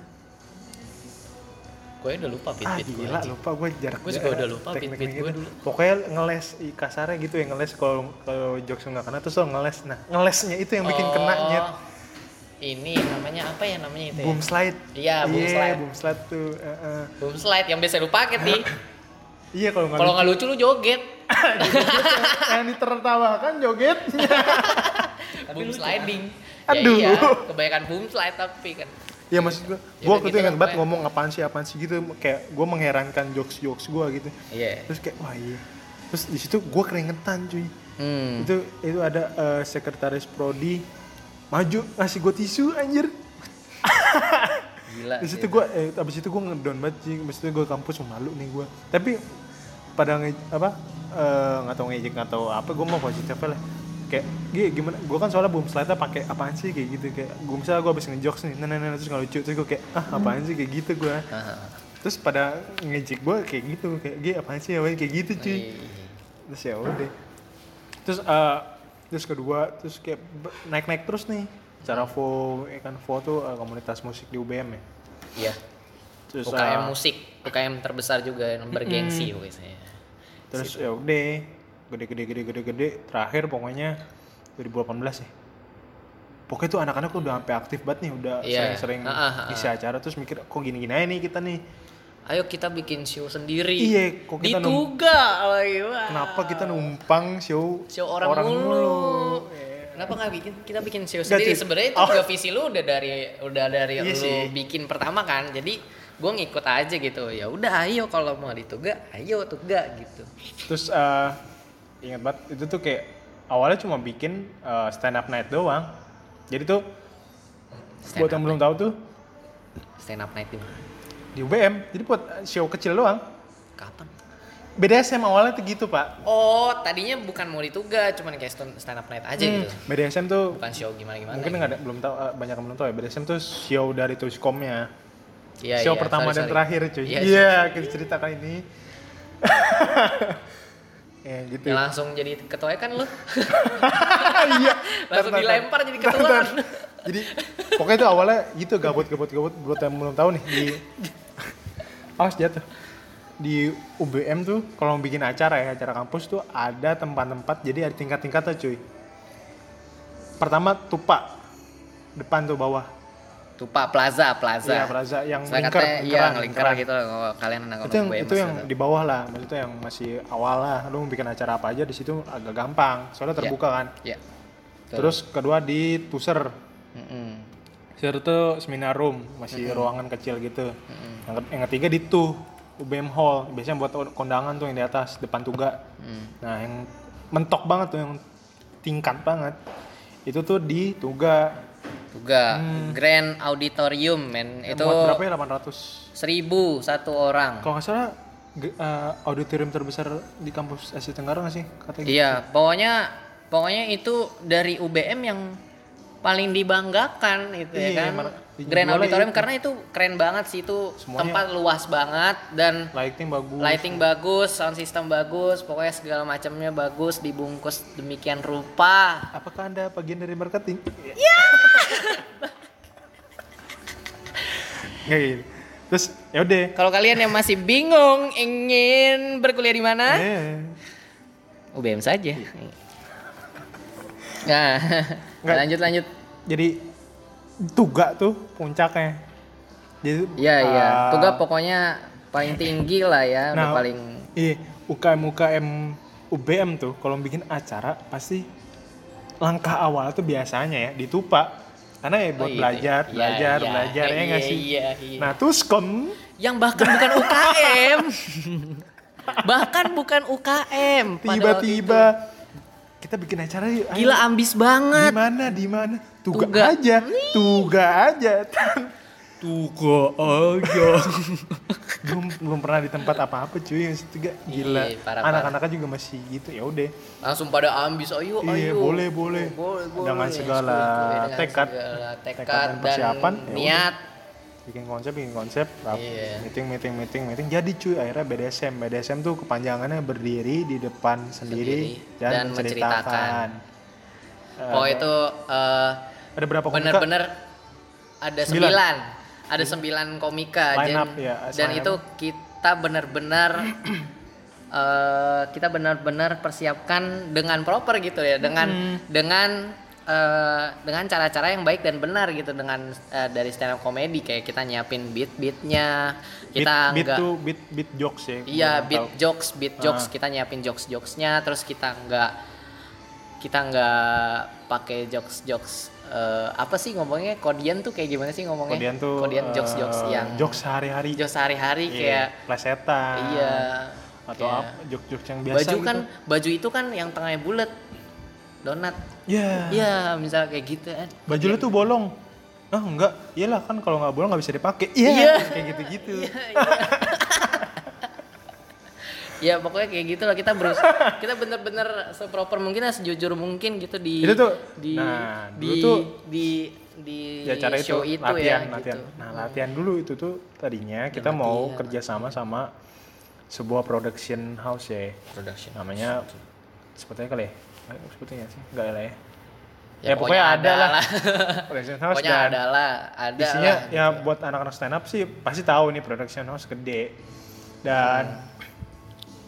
Speaker 2: Gue udah lupa
Speaker 1: ah
Speaker 2: pit-pit gue.
Speaker 1: gila lupa gue jarak
Speaker 2: Gua juga udah lupa beat-beat
Speaker 1: gitu.
Speaker 2: gua dulu.
Speaker 1: pokoknya ngeles kasarnya gitu ya ngeles kalau kalau jokes nggak kena terus lo ngeles nah ngelesnya itu yang bikin kena nyet
Speaker 2: Oh, Ini namanya apa ya namanya itu ya?
Speaker 1: boom slide
Speaker 2: Iya, boom slide.
Speaker 1: boom slide tuh eh, eh.
Speaker 2: Boom slide yang biasa lu pakai nih. (laughs)
Speaker 1: iya kalau nggak
Speaker 2: Kalau
Speaker 1: lucu,
Speaker 2: nggak lucu lu joget. (laughs)
Speaker 1: yang ditertawakan joget (laughs)
Speaker 2: boom sliding.
Speaker 1: Aduh.
Speaker 2: Ya iya, kebanyakan boom slide tapi kan.
Speaker 1: Ya maksud gue
Speaker 2: Ya
Speaker 1: gue waktu
Speaker 2: gitu
Speaker 1: itu ingat banget ngomong apaan sih apaan sih gitu. Kayak gue mengherankan jokes jokes gue gitu.
Speaker 2: Iya.
Speaker 1: terus kayak wah iya. Terus di situ gue keringetan cuy.
Speaker 2: Hmm.
Speaker 1: itu itu ada eh, sekretaris prodi maju ngasih gue tisu anjir.
Speaker 2: Gila.
Speaker 1: di situ gue eh, abis itu gue ngedown banget sih abis itu gue kampus malu nih gue tapi pada nge apa eh, nggak tahu ngejek nggak tahu apa gue mau positif lah kayak Gi, gimana? Gue kan soalnya boom slide pakai apaan sih? Kayak gitu kayak gue misalnya gue abis ngejokes nih nah, nah, nah, terus nggak lucu terus gue kayak ah apaan sih? Kayak gitu gue
Speaker 2: Haha.
Speaker 1: terus pada ngejek gue kayak gitu kayak Gi apaan sih? Apaan kayak gitu cuy.
Speaker 2: Iya.
Speaker 1: terus ya udah. Terus eh, terus kedua terus kayak be- naik-naik terus nih. Cara vo ya kan vo tuh eh, komunitas musik di UBM ya.
Speaker 2: Iya.
Speaker 1: terus
Speaker 2: UKM
Speaker 1: eh,
Speaker 2: musik, UKM terbesar juga yang bergengsi biasanya.
Speaker 1: terus ya udah gede gede gede gede gede terakhir pokoknya 2018 ya pokoknya tuh anak-anak udah sampai aktif banget nih udah
Speaker 2: Iya.
Speaker 1: sering-sering
Speaker 2: Ah, ah, ah.
Speaker 1: isi acara terus mikir kok gini-gini aja nih kita nih
Speaker 2: Ayo kita bikin show sendiri.
Speaker 1: Iya, kok kita
Speaker 2: Di
Speaker 1: num- kenapa kita numpang show
Speaker 2: show orang, mulu.
Speaker 1: Iya.
Speaker 2: Kenapa nggak bikin kita bikin show
Speaker 1: Nggak,
Speaker 2: sendiri? Sebenarnya itu
Speaker 1: Oh.
Speaker 2: juga visi lu udah dari udah dari
Speaker 1: Iya
Speaker 2: lu
Speaker 1: sih.
Speaker 2: bikin pertama kan. Jadi gue ngikut aja gitu. Ya udah ayo kalau mau di Tuga, ayo Tuga gitu.
Speaker 1: terus eh ingat banget itu tuh kayak awalnya cuma bikin eh, stand up night doang jadi tuh
Speaker 2: Stand
Speaker 1: buat yang belum tahu tuh
Speaker 2: Stand up night di mana?
Speaker 1: di UBM jadi buat show kecil doang
Speaker 2: Kapan?
Speaker 1: BDSM awalnya tuh gitu pak
Speaker 2: Oh, tadinya bukan mau di Tuga, cuman kayak stand up night aja
Speaker 1: Hmm,
Speaker 2: gitu.
Speaker 1: BDSM tuh
Speaker 2: Bukan show gimana-gimana.
Speaker 1: mungkin nggak ada belum tahu eh, banyak yang belum tahu ya BDSM tuh show dari Tuskomnya
Speaker 2: Iya,
Speaker 1: show
Speaker 2: iya,
Speaker 1: pertama
Speaker 2: sorry,
Speaker 1: dan
Speaker 2: sorry.
Speaker 1: terakhir cuy
Speaker 2: Iya,
Speaker 1: iya kita ceritakan ini (laughs) ya gitu.
Speaker 2: Ya langsung jadi ketua kan lu. (laughs)
Speaker 1: iya. (laughs)
Speaker 2: Langsung dilempar jadi ketua.
Speaker 1: jadi pokoknya itu awalnya gitu gabut gabut gabut buat yang belum tahu nih di (laughs) awas jatuh di UBM tuh kalau bikin acara ya acara kampus tuh ada tempat-tempat jadi ada tingkat-tingkatnya cuy. Pertama tupak depan tuh bawah
Speaker 2: Tupa Plaza, Plaza.
Speaker 1: Iya, Plaza yang
Speaker 2: Saya
Speaker 1: lingkar,
Speaker 2: katanya, iya,
Speaker 1: lingkaran.
Speaker 2: gitu kalau kalian anak
Speaker 1: itu yang itu yang
Speaker 2: pasti
Speaker 1: di bawah lah maksudnya yang masih awal lah lu mau bikin acara apa aja di situ agak gampang soalnya
Speaker 2: Iya.
Speaker 1: terbuka kan
Speaker 2: tahu. Iya. Betul.
Speaker 1: terus kedua di Tuser
Speaker 2: Mm-mm.
Speaker 1: Tuser itu seminar room masih ruangan kecil gitu yang, ke- yang ketiga di tuh UBM Hall biasanya buat kondangan tuh yang di atas depan tuga
Speaker 2: Mm.
Speaker 1: nah yang mentok banget tuh yang tingkat banget itu tuh di tuga
Speaker 2: Juga Grand Auditorium men
Speaker 1: Yang
Speaker 2: itu
Speaker 1: berapa ya 800
Speaker 2: seribu satu orang.
Speaker 1: kalau nggak salah eh, auditorium terbesar di kampus Asia Tenggara nggak sih katanya gitu.
Speaker 2: Iya, pokoknya pokoknya itu dari UBM yang paling dibanggakan itu ya
Speaker 1: Iya,
Speaker 2: kan.
Speaker 1: emang
Speaker 2: Grand Auditorium
Speaker 1: itu.
Speaker 2: karena itu keren banget sih itu
Speaker 1: Semuanya-
Speaker 2: tempat luas banget dan
Speaker 1: lighting bagus
Speaker 2: lighting bagus, sound system bagus, pokoknya segala macamnya bagus, dibungkus demikian rupa.
Speaker 1: apakah anda bagian dari marketing Iya (laughs) Nggak gitu. terus ya udah
Speaker 2: Kalau kalian yang masih bingung ingin berkuliah di mana?
Speaker 1: Eh,
Speaker 2: UBM saja. Nah,
Speaker 1: Nggak.
Speaker 2: lanjut lanjut.
Speaker 1: jadi tuga tuh puncaknya jadi
Speaker 2: Iya iya.
Speaker 1: ah,
Speaker 2: Tugas pokoknya paling tinggi lah ya, udah
Speaker 1: Nah,
Speaker 2: paling
Speaker 1: iya UKM UKM UBM tuh kalau bikin acara pasti langkah awal tuh biasanya ya ditupa karena ya buat
Speaker 2: Oh, iya,
Speaker 1: belajar
Speaker 2: iya,
Speaker 1: belajar
Speaker 2: iya,
Speaker 1: belajar ya nggak
Speaker 2: iya,
Speaker 1: sih
Speaker 2: iya, iya.
Speaker 1: nah tuskom
Speaker 2: yang bahkan bukan UKM. (laughs) bahkan bukan UKM.
Speaker 1: tiba-tiba kita bikin acara yuk ayo.
Speaker 2: Gila ambis
Speaker 1: di
Speaker 2: banget.
Speaker 1: mana di mana tuga,
Speaker 2: Tuga.
Speaker 1: aja tuga aja tuga aja (laughs) belum belum pernah di tempat apa apa cuy yang tiga gila
Speaker 2: Iya, parah,
Speaker 1: anak-anaknya juga masih gitu ya udah
Speaker 2: Langsung pada ambis. Ayo
Speaker 1: Iya,
Speaker 2: ayo.
Speaker 1: boleh, boleh.
Speaker 2: boleh,
Speaker 1: Dengan
Speaker 2: boleh.
Speaker 1: segala
Speaker 2: Dengan
Speaker 1: tekad.
Speaker 2: segala
Speaker 1: Tekad
Speaker 2: tekad,
Speaker 1: dan
Speaker 2: dan,
Speaker 1: persiapan, ya udah.
Speaker 2: niat.
Speaker 1: bikin konsep bikin konsep
Speaker 2: Iya.
Speaker 1: meeting meeting meeting meeting jadi cuy akhirnya BDSM BDSM tuh kepanjangannya berdiri di depan sendiri,
Speaker 2: Sendiri
Speaker 1: dan,
Speaker 2: dan
Speaker 1: menceritakan,
Speaker 2: menceritakan. Oh itu eh,
Speaker 1: ada berapa komika?
Speaker 2: bener-bener ada
Speaker 1: Sembilan.
Speaker 2: sembilan. ada sembilan komika
Speaker 1: Line
Speaker 2: dan,
Speaker 1: up, ya,
Speaker 2: dan itu kita benar-benar (clears throat) eh, kita benar-benar persiapkan dengan proper gitu ya dengan
Speaker 1: Hmm.
Speaker 2: dengan eh, dengan cara-cara yang baik dan benar gitu dengan eh, dari stand up comedy kayak kita nyiapin beat beatnya
Speaker 1: beat,
Speaker 2: kita
Speaker 1: beat
Speaker 2: nggak
Speaker 1: tuh beat beat jokes ya
Speaker 2: Iya, beat
Speaker 1: tahu.
Speaker 2: jokes, beat jokes
Speaker 1: Ah.
Speaker 2: kita nyiapin jokes jokesnya, terus kita nggak kita nggak pakai jokes jokes eh, apa sih ngomongnya? Kodian tuh kayak gimana sih ngomongnya?
Speaker 1: Kodian tuh
Speaker 2: kodian jokes jokes
Speaker 1: eh,
Speaker 2: yang
Speaker 1: jokes sehari-hari.
Speaker 2: Jokes sehari-hari
Speaker 1: Iya,
Speaker 2: kayak
Speaker 1: plesetan.
Speaker 2: Iya.
Speaker 1: Atau
Speaker 2: kayak
Speaker 1: apa jokes-jokes yang biasa
Speaker 2: baju
Speaker 1: gitu.
Speaker 2: kan baju itu kan yang tengahnya bulat. Donat.
Speaker 1: Ya
Speaker 2: iya misalnya kayak gitu kan
Speaker 1: baju lu tuh bolong. Ah enggak. Iyalah kan kalau nggak bolong nggak bisa dipakai.
Speaker 2: Iya.
Speaker 1: iya. kayak gitu-gitu (laughs)
Speaker 2: ya pokoknya kayak gitu lah. Kita berus (laughs) kita bener-bener seproper mungkin lah sejujur mungkin gitu di
Speaker 1: Itu tuh,
Speaker 2: di
Speaker 1: nah, dulu
Speaker 2: di,
Speaker 1: tuh-
Speaker 2: di di
Speaker 1: ya cara itu
Speaker 2: show itu
Speaker 1: latihan
Speaker 2: ya
Speaker 1: latihan
Speaker 2: gitu.
Speaker 1: nah latihan dulu itu tuh tadinya kita mau kerja sama sama sebuah production house ya.
Speaker 2: Production
Speaker 1: namanya sebetulnya kali ya? Eh, sebetulnya sih? Enggak lah ya?
Speaker 2: Ya,
Speaker 1: ya, pokoknya ada lah.
Speaker 2: lah. (laughs)
Speaker 1: production house
Speaker 2: pokoknya ada lah ada
Speaker 1: isinya
Speaker 2: lah.
Speaker 1: ya buat anak-anak stand up sih pasti tahu nih production house gede. Dan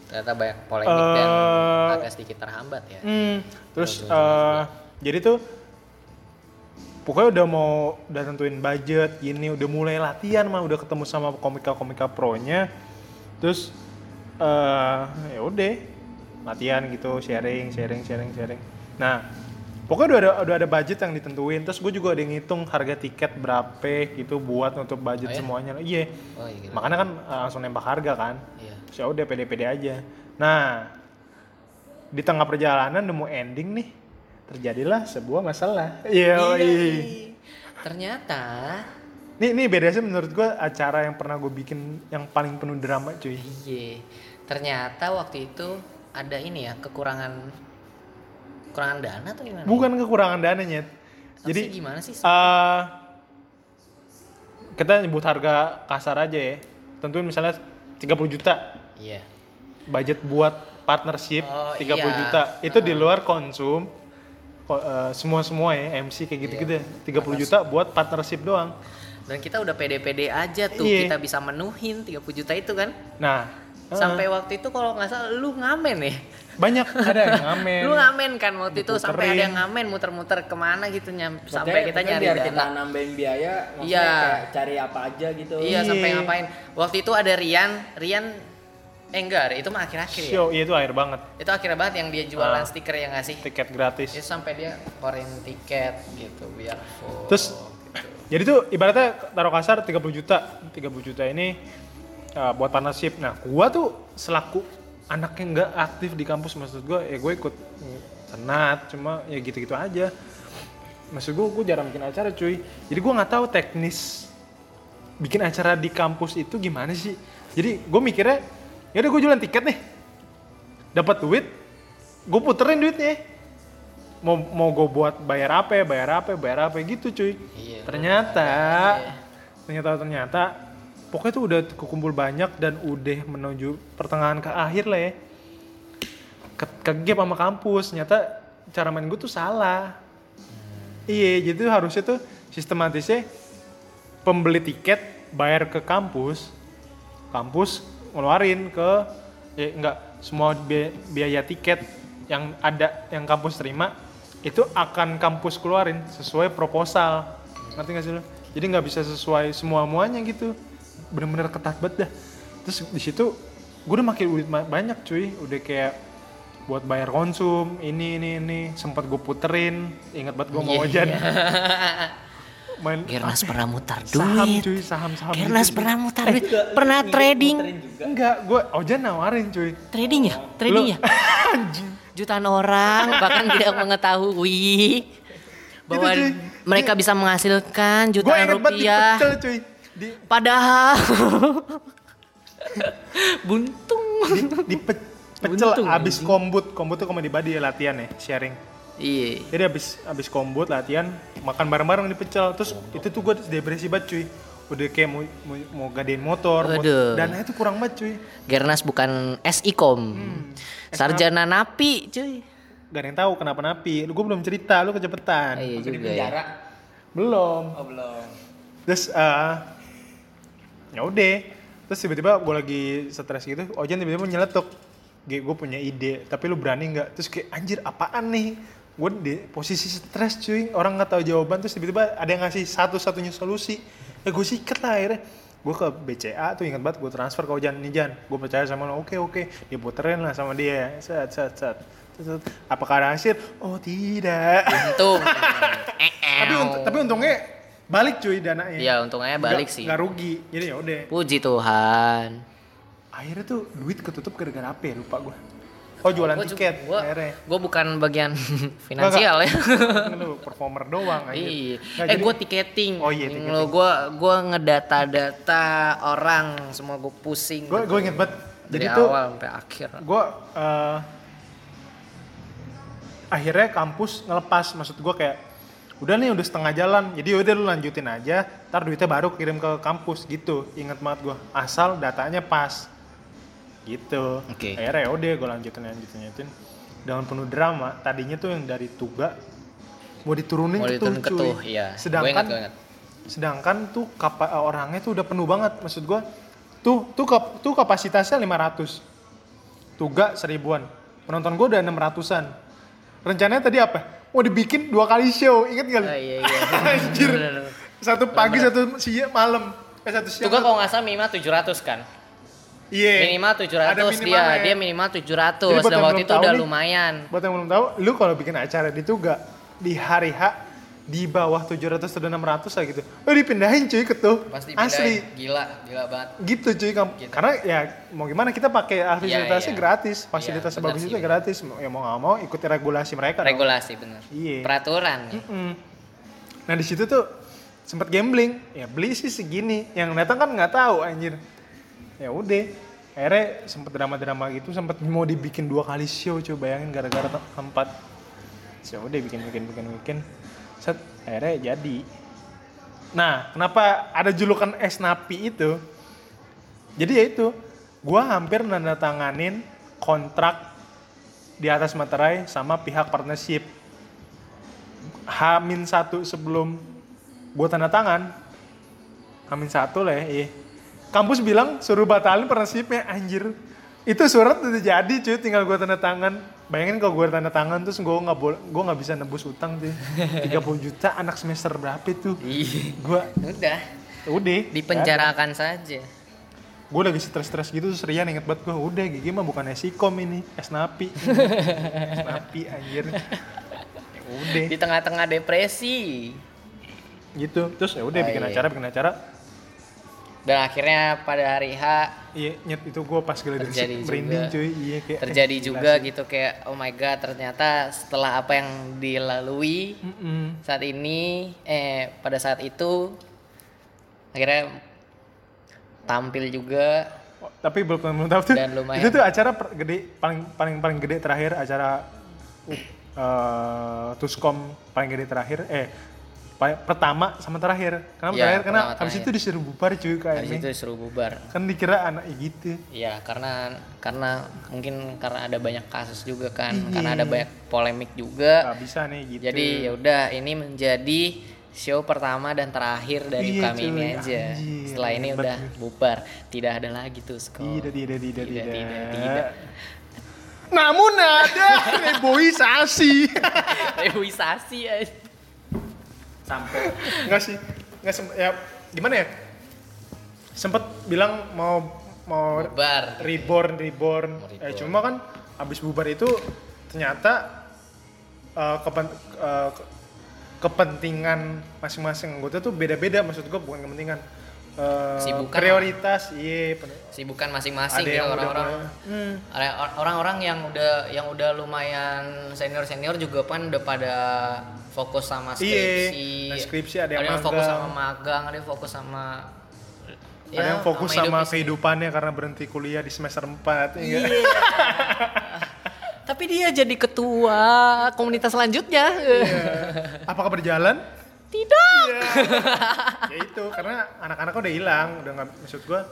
Speaker 2: ternyata banyak polemik dan
Speaker 1: Eh,
Speaker 2: agak sedikit terhambat ya.
Speaker 1: Hmm, terus eh, jadi tuh pokoknya udah mau udah tentuin budget gini udah mulai latihan mah udah ketemu sama komika-komika pro-nya. Terus eh ya udah latihan gitu sharing sharing sharing sharing. Nah pokoknya udah ada udah ada budget yang ditentuin. Terus gue juga ada yang ngitung harga tiket berapa gitu buat untuk budget
Speaker 2: Oh ya?
Speaker 1: semuanya. Iya.
Speaker 2: Oh iya gitu.
Speaker 1: makanya kan eh, langsung nembak harga kan.
Speaker 2: Iya.
Speaker 1: Ya udah pede-pede aja. Nah, di tengah perjalanan nemu ending nih, terjadilah sebuah masalah. Iya.
Speaker 2: Ternyata
Speaker 1: Nih nih beda sih menurut gua acara yang pernah gue bikin yang paling penuh drama cuy.
Speaker 2: iya ternyata waktu itu ada ini ya kekurangan kekurangan dana atau gimana
Speaker 1: Bukan kekurangan dananya.
Speaker 2: Jadi gimana sih
Speaker 1: eh kita nyebut harga kasar aja ya. Tentuin misalnya 30 juta
Speaker 2: iya
Speaker 1: budget buat partnership
Speaker 2: Oh,
Speaker 1: 30
Speaker 2: iya.
Speaker 1: juta. Itu di luar konsum ko- eh, semua-semua ya MC kayak gitu-gitu
Speaker 2: Iya.
Speaker 1: deh. 30 juta buat partnership doang.
Speaker 2: dan kita udah pede-pede aja tuh
Speaker 1: Iya.
Speaker 2: kita bisa menuhin 30 juta itu kan
Speaker 1: Nah,
Speaker 2: Sampai waktu itu kalau nggak salah lu ngamen ya.
Speaker 1: Banyak ada yang (laughs) ngamen.
Speaker 2: Lu ngamen kan waktu itu sampai ada yang ngamen muter-muter ke mana gitu nyam, sampai kita nyari
Speaker 3: biar
Speaker 2: dana.
Speaker 3: kita nambahin biaya maksudnya
Speaker 2: Iya.
Speaker 3: kayak cari apa aja gitu
Speaker 2: Iya,
Speaker 1: Iya.
Speaker 2: sampai ngapain? Waktu itu ada Rian, Rian eh enggak, itu mah akhir-akhir ya.
Speaker 1: Show, iya itu air banget.
Speaker 2: Itu akhirnya banget yang dia jualan
Speaker 1: Ah.
Speaker 2: stiker yang ngasih.
Speaker 1: Tiket gratis.
Speaker 2: Itu sampai dia korin tiket gitu biar full.
Speaker 1: Terus
Speaker 2: gitu.
Speaker 1: Jadi tuh ibaratnya taruh kasar 30 juta. 30 juta ini uh, buat partnership. Nah, gua tuh selaku anak yang nggak aktif di kampus maksud gua ya gue ikut senat cuma ya gitu-gitu aja. Maksud gua gua jarang bikin acara cuy. Jadi gua nggak tahu teknis bikin acara di kampus itu gimana sih. Jadi gue mikirnya ya udah gue jualan tiket nih. Dapat duit, gue puterin duitnya mau mau gue buat bayar apa ya, bayar apa ya, bayar apa ya, gitu cuy
Speaker 2: Iya.
Speaker 1: ternyata
Speaker 2: Iya.
Speaker 1: ternyata ternyata pokoknya tuh udah kekumpul banyak dan udah menuju pertengahan ke akhir lah ya. Ke, ke gap sama kampus. Ternyata cara main gue tuh salah. Iya jadi tuh harusnya tuh sistematisnya pembeli tiket bayar ke kampus. Kampus ngeluarin ke ya enggak semua biaya, biaya tiket yang ada yang kampus terima itu akan kampus keluarin sesuai proposal. Ngerti gak sih lo? Jadi nggak bisa sesuai semua muanya gitu bener-bener ketat banget dah terus di situ gue udah makin duit banyak cuy udah kayak buat bayar konsum ini ini ini sempat gue puterin ingat banget gue mau
Speaker 2: Iya,
Speaker 1: ojan
Speaker 2: iya. (laughs)
Speaker 1: main
Speaker 2: Gernas pernah mutar
Speaker 1: saham
Speaker 2: duit.
Speaker 1: cuy saham saham
Speaker 2: Gernas
Speaker 1: gitu.
Speaker 2: pernah mutar duit. Pernah trading.
Speaker 1: enggak gue ojan nawarin cuy
Speaker 2: Trading ya? Trading ya? (laughs)
Speaker 1: anjing
Speaker 2: Jutaan orang bahkan tidak mengetahui bahwa
Speaker 1: Gitu, cuy.
Speaker 2: mereka bisa menghasilkan
Speaker 1: gue
Speaker 2: jutaan
Speaker 1: inget banget
Speaker 2: rupiah.
Speaker 1: dipecel cuy di
Speaker 2: Padahal. (laughs) Buntung.
Speaker 1: di pe- pecel
Speaker 2: Untung,
Speaker 1: abis kombut. Kombut tuh komedi body ya latihan ya sharing.
Speaker 2: Iya.
Speaker 1: jadi abis abis kombut latihan makan bareng-bareng di pecel. Terus itu tuh gue depresi banget cuy. Udah kayak mau mau, mau gadein motor dananya tuh kurang banget cuy.
Speaker 2: Gernas bukan SIKOM. Sarjana napi, cuy.
Speaker 1: gak ada yang tahu kenapa napi. Lu gue belum cerita lu kecepetan.
Speaker 2: Iya
Speaker 3: Masih di
Speaker 2: juga ya.
Speaker 3: penjara
Speaker 1: belum.
Speaker 3: Oh belum.
Speaker 1: Terus eh ya udah. Terus tiba-tiba gue lagi stres gitu Ojan tiba-tiba nyeletuk. Gue gue punya ide tapi lu berani nggak? Terus kayak anjir apaan nih? Gue di posisi stres cuy. Orang nggak tahu jawaban terus tiba-tiba ada yang ngasih satu-satunya solusi. Ya gue sikat lah akhirnya. Gue ke BCA tuh ingat banget gue transfer ke Ojan. Nih Jan gue percaya sama lo. Oke oke. Diputerin lah sama dia. Set set set. Apakah ada hasil oh tidak.
Speaker 2: Untung. (laughs)
Speaker 1: tapi unt- tapi untungnya balik cuy dananya
Speaker 2: Iya, untungnya balik sih.
Speaker 1: nggak rugi jadi ya udah
Speaker 2: Puji Tuhan.
Speaker 1: akhirnya tuh duit ketutup gara-gara apa ya lupa gue oh jualan
Speaker 2: Gua
Speaker 1: tiket
Speaker 2: Gua,
Speaker 1: akhirnya
Speaker 2: gua bukan bagian (laughs) finansial ya.
Speaker 1: Kan (laughs) lu performer doang aja
Speaker 2: Iya.
Speaker 1: Nah,
Speaker 2: eh gue tiketing.
Speaker 1: Oh iya, tiketing.
Speaker 2: Gue gue ngedata-data orang semua gue pusing.
Speaker 1: gue gue inget banget
Speaker 2: dari
Speaker 1: jadi tuh
Speaker 2: awal sampai akhir.
Speaker 1: gue eh, akhirnya kampus ngelepas maksud gue kayak udah nih udah setengah jalan. Jadi udah lu lanjutin aja ntar duitnya baru kirim ke kampus gitu. Inget banget gue asal datanya pas. Gitu.
Speaker 2: Oke.
Speaker 1: akhirnya ya udah gue lanjutin lanjutin lanjutin. Dengan penuh drama tadinya tuh yang dari tuga mau diturunin
Speaker 2: Mau
Speaker 1: ke
Speaker 2: diturunin ke
Speaker 1: cuy.
Speaker 2: tuh, iya. Gua
Speaker 1: sedangkan
Speaker 2: ingat, gua ingat.
Speaker 1: sedangkan tuh kapa, orangnya tuh udah penuh banget maksud gua. Tuh tuh kap- tuh kapasitasnya 500 tuga seribuan. Penonton gua udah 600an rencananya tadi apa mau dibikin dua kali show inget gak?
Speaker 2: Ah, iya iya. (laughs)
Speaker 1: Anjir.
Speaker 2: Bener-bener.
Speaker 1: satu pagi satu siang malam eh satu siang
Speaker 2: Tuh kalau nggak salah minimal 700 kan.
Speaker 1: iya
Speaker 2: Minimal 700
Speaker 1: Ada
Speaker 2: dia,
Speaker 1: minimalnya.
Speaker 2: dia minimal 700
Speaker 1: Jadi buat
Speaker 2: dan
Speaker 1: yang
Speaker 2: waktu itu udah
Speaker 1: nih,
Speaker 2: lumayan.
Speaker 1: buat yang belum tahu lu kalau bikin acara di tuga di hari H di bawah 700 atau 600 lah gitu lu dipindahin cuy ke tuh
Speaker 2: Pasti
Speaker 1: asli
Speaker 2: gila, gila banget.
Speaker 1: gitu cuy
Speaker 2: Gitu.
Speaker 1: karena ya mau gimana kita pakai fasilitasnya
Speaker 2: iya.
Speaker 1: gratis fasilitas
Speaker 2: Iya,
Speaker 1: bagus itu gratis ya mau nggak mau ikuti regulasi mereka dong.
Speaker 2: Regulasi bener.
Speaker 1: Iya.
Speaker 2: Peraturan. ya.
Speaker 1: Mm-mm. nah di situ tuh sempat gambling ya beli sih segini yang datang kan nggak tahu anjir ya udah akhirnya sempet drama-drama gitu sempat mau dibikin dua kali show coba bayangin gara-gara te- tempat ya udah bikin bikin bikin bikin set akhirnya jadi. Nah kenapa ada julukan es napi itu? Jadi ya itu gua hampir nandatanganin kontrak di atas materai sama pihak partnership. Hamin satu sebelum gue tanda tangan. Hamin satu lah ya iya. kampus bilang suruh batalin partnershipnya anjir. Itu surat udah jadi cuy tinggal gue tanda tangan bayangin kalau gue tanda tangan terus gue nggak boleh gue nggak bisa nebus utang cuy (laughs) 30 juta anak semester berapa itu?
Speaker 2: Iya.
Speaker 1: gue
Speaker 2: Udah,
Speaker 1: udah.
Speaker 2: Dipenjarakan saja.
Speaker 1: gue lagi stres-stres gitu terus Rian inget banget gue udah gigi mah bukan esikom ini es napi. (laughs) Es napi anjir. Ya udah.
Speaker 2: Di tengah-tengah depresi.
Speaker 1: gitu. Terus ya udah
Speaker 2: Oh,
Speaker 1: bikin
Speaker 2: iya.
Speaker 1: acara bikin acara
Speaker 2: Dan akhirnya pada hari H
Speaker 1: iya nyet itu gue pas gladi
Speaker 2: Terjadi
Speaker 1: merinding
Speaker 2: juga.
Speaker 1: cuy iya kayak
Speaker 2: terjadi
Speaker 1: eh,
Speaker 2: juga
Speaker 1: sih.
Speaker 2: gitu kayak oh my god ternyata setelah apa yang dilalui
Speaker 1: Mm-mm.
Speaker 2: saat ini eh pada saat itu akhirnya tampil juga
Speaker 1: Oh, tapi belum belum tahu tuh
Speaker 2: Dan lumayan.
Speaker 1: itu tuh acara per- gede paling paling paling gede terakhir acara uh, Tuskom paling gede terakhir eh pertama sama terakhir. Kenapa
Speaker 2: Iya,
Speaker 1: terakhir? Karena habis itu disuruh bubar cuy
Speaker 2: habis
Speaker 1: kayaknya
Speaker 2: itu disuruh bubar.
Speaker 1: Kan dikira anak gitu.
Speaker 2: Ya karena karena mungkin karena ada banyak kasus juga kan.
Speaker 1: Iya.
Speaker 2: karena ada banyak polemik juga.
Speaker 1: Nggak bisa nih gitu.
Speaker 2: Jadi ya udah ini menjadi show pertama dan terakhir dari
Speaker 1: Iya,
Speaker 2: kami
Speaker 1: cuy,
Speaker 2: ini aja.
Speaker 1: Anjir,
Speaker 2: setelah ini udah bubar. Tidak ada lagi tuh sekolah
Speaker 1: tidak tidak tidak tidak
Speaker 2: Tidak, tidak, tidak.
Speaker 1: namun ada (laughs) reboisasi. (laughs)
Speaker 2: Reboisasi aja
Speaker 3: sampai
Speaker 1: Enggak sih, enggak sem ya gimana ya? Sempet bilang mau mau
Speaker 2: bubar
Speaker 1: reborn reborn.
Speaker 2: Mau
Speaker 1: Eh,
Speaker 2: reborn.
Speaker 1: cuma kan abis bubar itu ternyata eh, kepen, eh, ke- kepentingan masing-masing anggota tuh beda-beda maksud gua bukan kepentingan Eh,
Speaker 2: Kesibukan.
Speaker 1: prioritas iya
Speaker 2: sibukan masing-masing
Speaker 1: ada
Speaker 2: gitu
Speaker 1: yang udah
Speaker 2: orang-orang
Speaker 1: hmm,
Speaker 2: ada or- orang-orang yang udah yang udah lumayan senior senior juga kan udah pada fokus sama
Speaker 1: Iya,
Speaker 2: skripsi
Speaker 1: nah, skripsi ada yang
Speaker 2: fokus
Speaker 1: magang.
Speaker 2: sama magang ada yang fokus sama
Speaker 1: ada
Speaker 2: ya,
Speaker 1: yang fokus sama,
Speaker 2: sih.
Speaker 1: kehidupannya karena berhenti kuliah di semester 4 ya?
Speaker 2: Iya. (laughs) tapi dia jadi ketua komunitas selanjutnya
Speaker 1: Apakah berjalan?
Speaker 2: Tidak. (laughs)
Speaker 1: Ya itu karena anak-anak udah hilang udah nggak maksud gua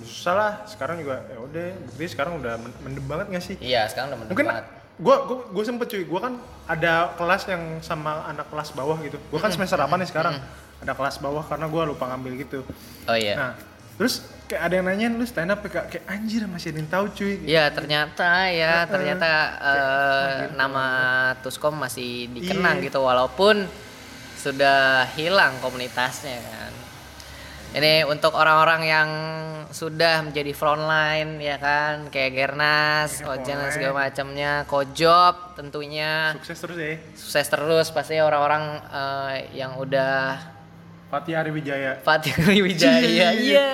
Speaker 1: susah lah. Sekarang juga ya udah bukti sekarang udah men- mendem banget nggak sih?
Speaker 2: Iya sekarang udah mendem
Speaker 1: mungkin
Speaker 2: banget.
Speaker 1: gua gua gua sempet cuy gua kan ada kelas yang sama anak kelas bawah gitu. Gua kan semester 8 nih sekarang. Ada kelas bawah karena gua lupa ngambil gitu.
Speaker 2: Oh iya.
Speaker 1: Nah terus kayak ada yang nanyain lu stand up ya Kak?" kayak anjir masih ada yang tahu cuy.
Speaker 2: Ya ternyata ya ternyata eh,
Speaker 1: gitu.
Speaker 2: nama Tuskom masih dikenang
Speaker 1: Iya.
Speaker 2: gitu walaupun sudah hilang komunitasnya kan. Ini untuk orang-orang yang sudah menjadi frontline ya kan? Kayak Gernas,
Speaker 1: Iya,
Speaker 2: Ojan dan segala macamnya, Kojob tentunya.
Speaker 1: Sukses terus ya.
Speaker 2: Sukses terus. Pasti orang-orang eh, yang udah
Speaker 1: Fatih Ari Wijaya
Speaker 2: Fatih Wijaya
Speaker 1: Iya. (laughs)
Speaker 2: iya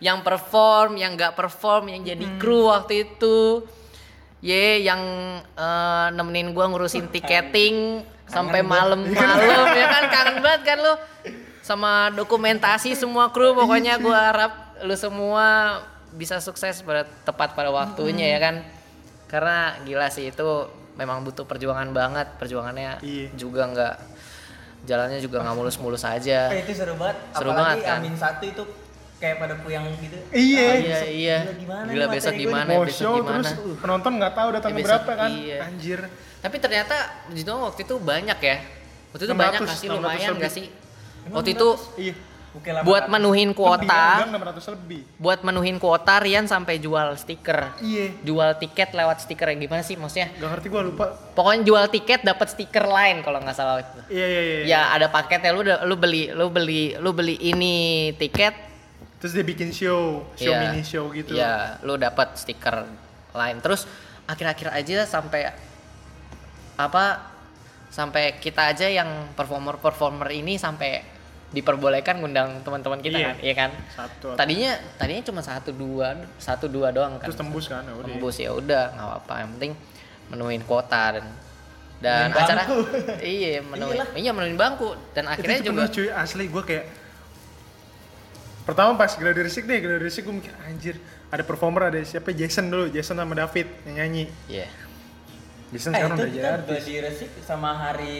Speaker 2: yang perform yang nggak perform yang jadi kru waktu itu. Ye yang eh, nemenin gua ngurusin tiketing sampai malam-malam ya kan? Kangen banget kan lu? Sama dokumentasi semua kru pokoknya gua harap lu semua bisa sukses pada tepat pada waktunya ya kan? Karena gila sih itu memang butuh perjuangan banget. Perjuangannya
Speaker 1: Iya.
Speaker 2: juga nggak jalannya juga nggak mulus-mulus aja.
Speaker 3: Eh, itu seru banget.
Speaker 2: Seru
Speaker 3: apalagi
Speaker 2: banget, kan?
Speaker 3: Amin satu itu kayak pada puyang gitu.
Speaker 1: Iya.
Speaker 3: Ah,
Speaker 2: iya iya.
Speaker 3: gila gimana
Speaker 2: gila besok
Speaker 3: gue
Speaker 2: gimana besok gimana
Speaker 1: terus penonton nggak tahu datang
Speaker 2: Ya, besok,
Speaker 1: berapa kan?
Speaker 2: iya.
Speaker 1: anjir
Speaker 2: tapi ternyata di situ waktu itu banyak ya. Waktu itu
Speaker 1: 600,
Speaker 2: banyak nggak sih?
Speaker 1: 600
Speaker 2: lumayan
Speaker 1: lebih.
Speaker 2: nggak sih? Waktu itu
Speaker 1: iya
Speaker 3: Oke lah
Speaker 2: buat menuhin
Speaker 1: Lebih,
Speaker 2: kuota.
Speaker 1: ratus lebih.
Speaker 2: Buat menuhin kuota Rian sampai jual stiker.
Speaker 1: Iya.
Speaker 2: Jual tiket lewat stiker ya gimana sih maksudnya?
Speaker 1: Gak ngerti gua lupa.
Speaker 2: pokoknya jual tiket dapat stiker lain kalau nggak salah itu.
Speaker 1: Iya iya iya.
Speaker 2: ya ada paketnya. Lu lu beli lu beli lu beli ini tiket.
Speaker 1: Terus dia bikin show, show
Speaker 2: Iya.
Speaker 1: mini show gitu.
Speaker 2: Iya, lu dapat stiker lain. Terus akhir-akhir aja sampai apa? Sampai kita aja yang performer-performer ini sampai diperbolehkan ngundang teman-teman kita
Speaker 1: Iya.
Speaker 2: kan, iya kan?
Speaker 1: Satu.
Speaker 2: Tadinya tadinya cuma satu dua satu dua doang kan.
Speaker 1: Terus tembus kan, ya udah.
Speaker 2: Tembus ya udah nggak apa-apa. Yang penting menuhin kuota dan dan acara
Speaker 3: bangku. (laughs)
Speaker 2: iya menuhin
Speaker 3: Iyalah.
Speaker 2: iya menuhin bangku dan akhirnya
Speaker 1: itu
Speaker 2: juga
Speaker 1: cuy asli gua kayak pertama pas nih gladi resik gue mikir anjir ada performer ada siapa Jason dulu Jason sama David yang nyanyi
Speaker 2: iya
Speaker 1: Jason
Speaker 3: eh
Speaker 1: sekarang udah jadi artis.
Speaker 3: Gladi resik sama hari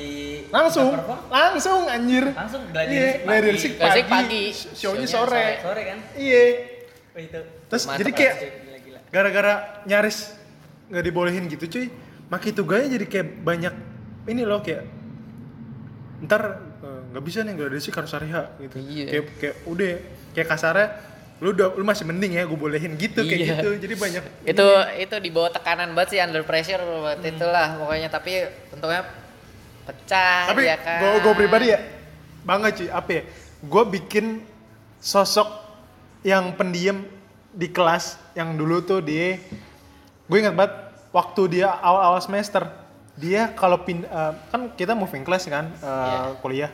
Speaker 1: langsung langsung anjir.
Speaker 3: Langsung gladi
Speaker 1: iya
Speaker 3: resik
Speaker 1: gladi
Speaker 3: pagi.
Speaker 1: resik
Speaker 2: Gladi resik
Speaker 1: pagi,
Speaker 2: pagi.
Speaker 1: shownya
Speaker 2: Shownya
Speaker 1: sore.
Speaker 3: sore kan?
Speaker 1: Iya.
Speaker 3: Oh, itu.
Speaker 1: Terus
Speaker 2: Mantap
Speaker 1: jadi kayak gara-gara nyaris nggak dibolehin gitu cuy. Maki tugasnya jadi kayak banyak ini loh kayak ntar eh, nggak bisa nih ada sih harus hari H gitu.
Speaker 2: Iya.
Speaker 1: kayak kayak udah kayak kasarnya lu udah lu masih mending ya gue bolehin. Gitu kayak
Speaker 2: Iya.
Speaker 1: gitu jadi banyak.
Speaker 2: Itu itu di bawah tekanan banget sih under pressure buat itulah pokoknya. Tapi untungnya pecah
Speaker 1: tapi
Speaker 2: ya kan?
Speaker 1: gue gue pribadi ya bangga cuy apa ya? Gue bikin sosok yang pendiam di kelas yang dulu tuh dia gue ingat banget waktu dia awal-awal semester. Dia kalau pin eh, kan kita moving class kan eh,
Speaker 2: Iya.
Speaker 1: kuliah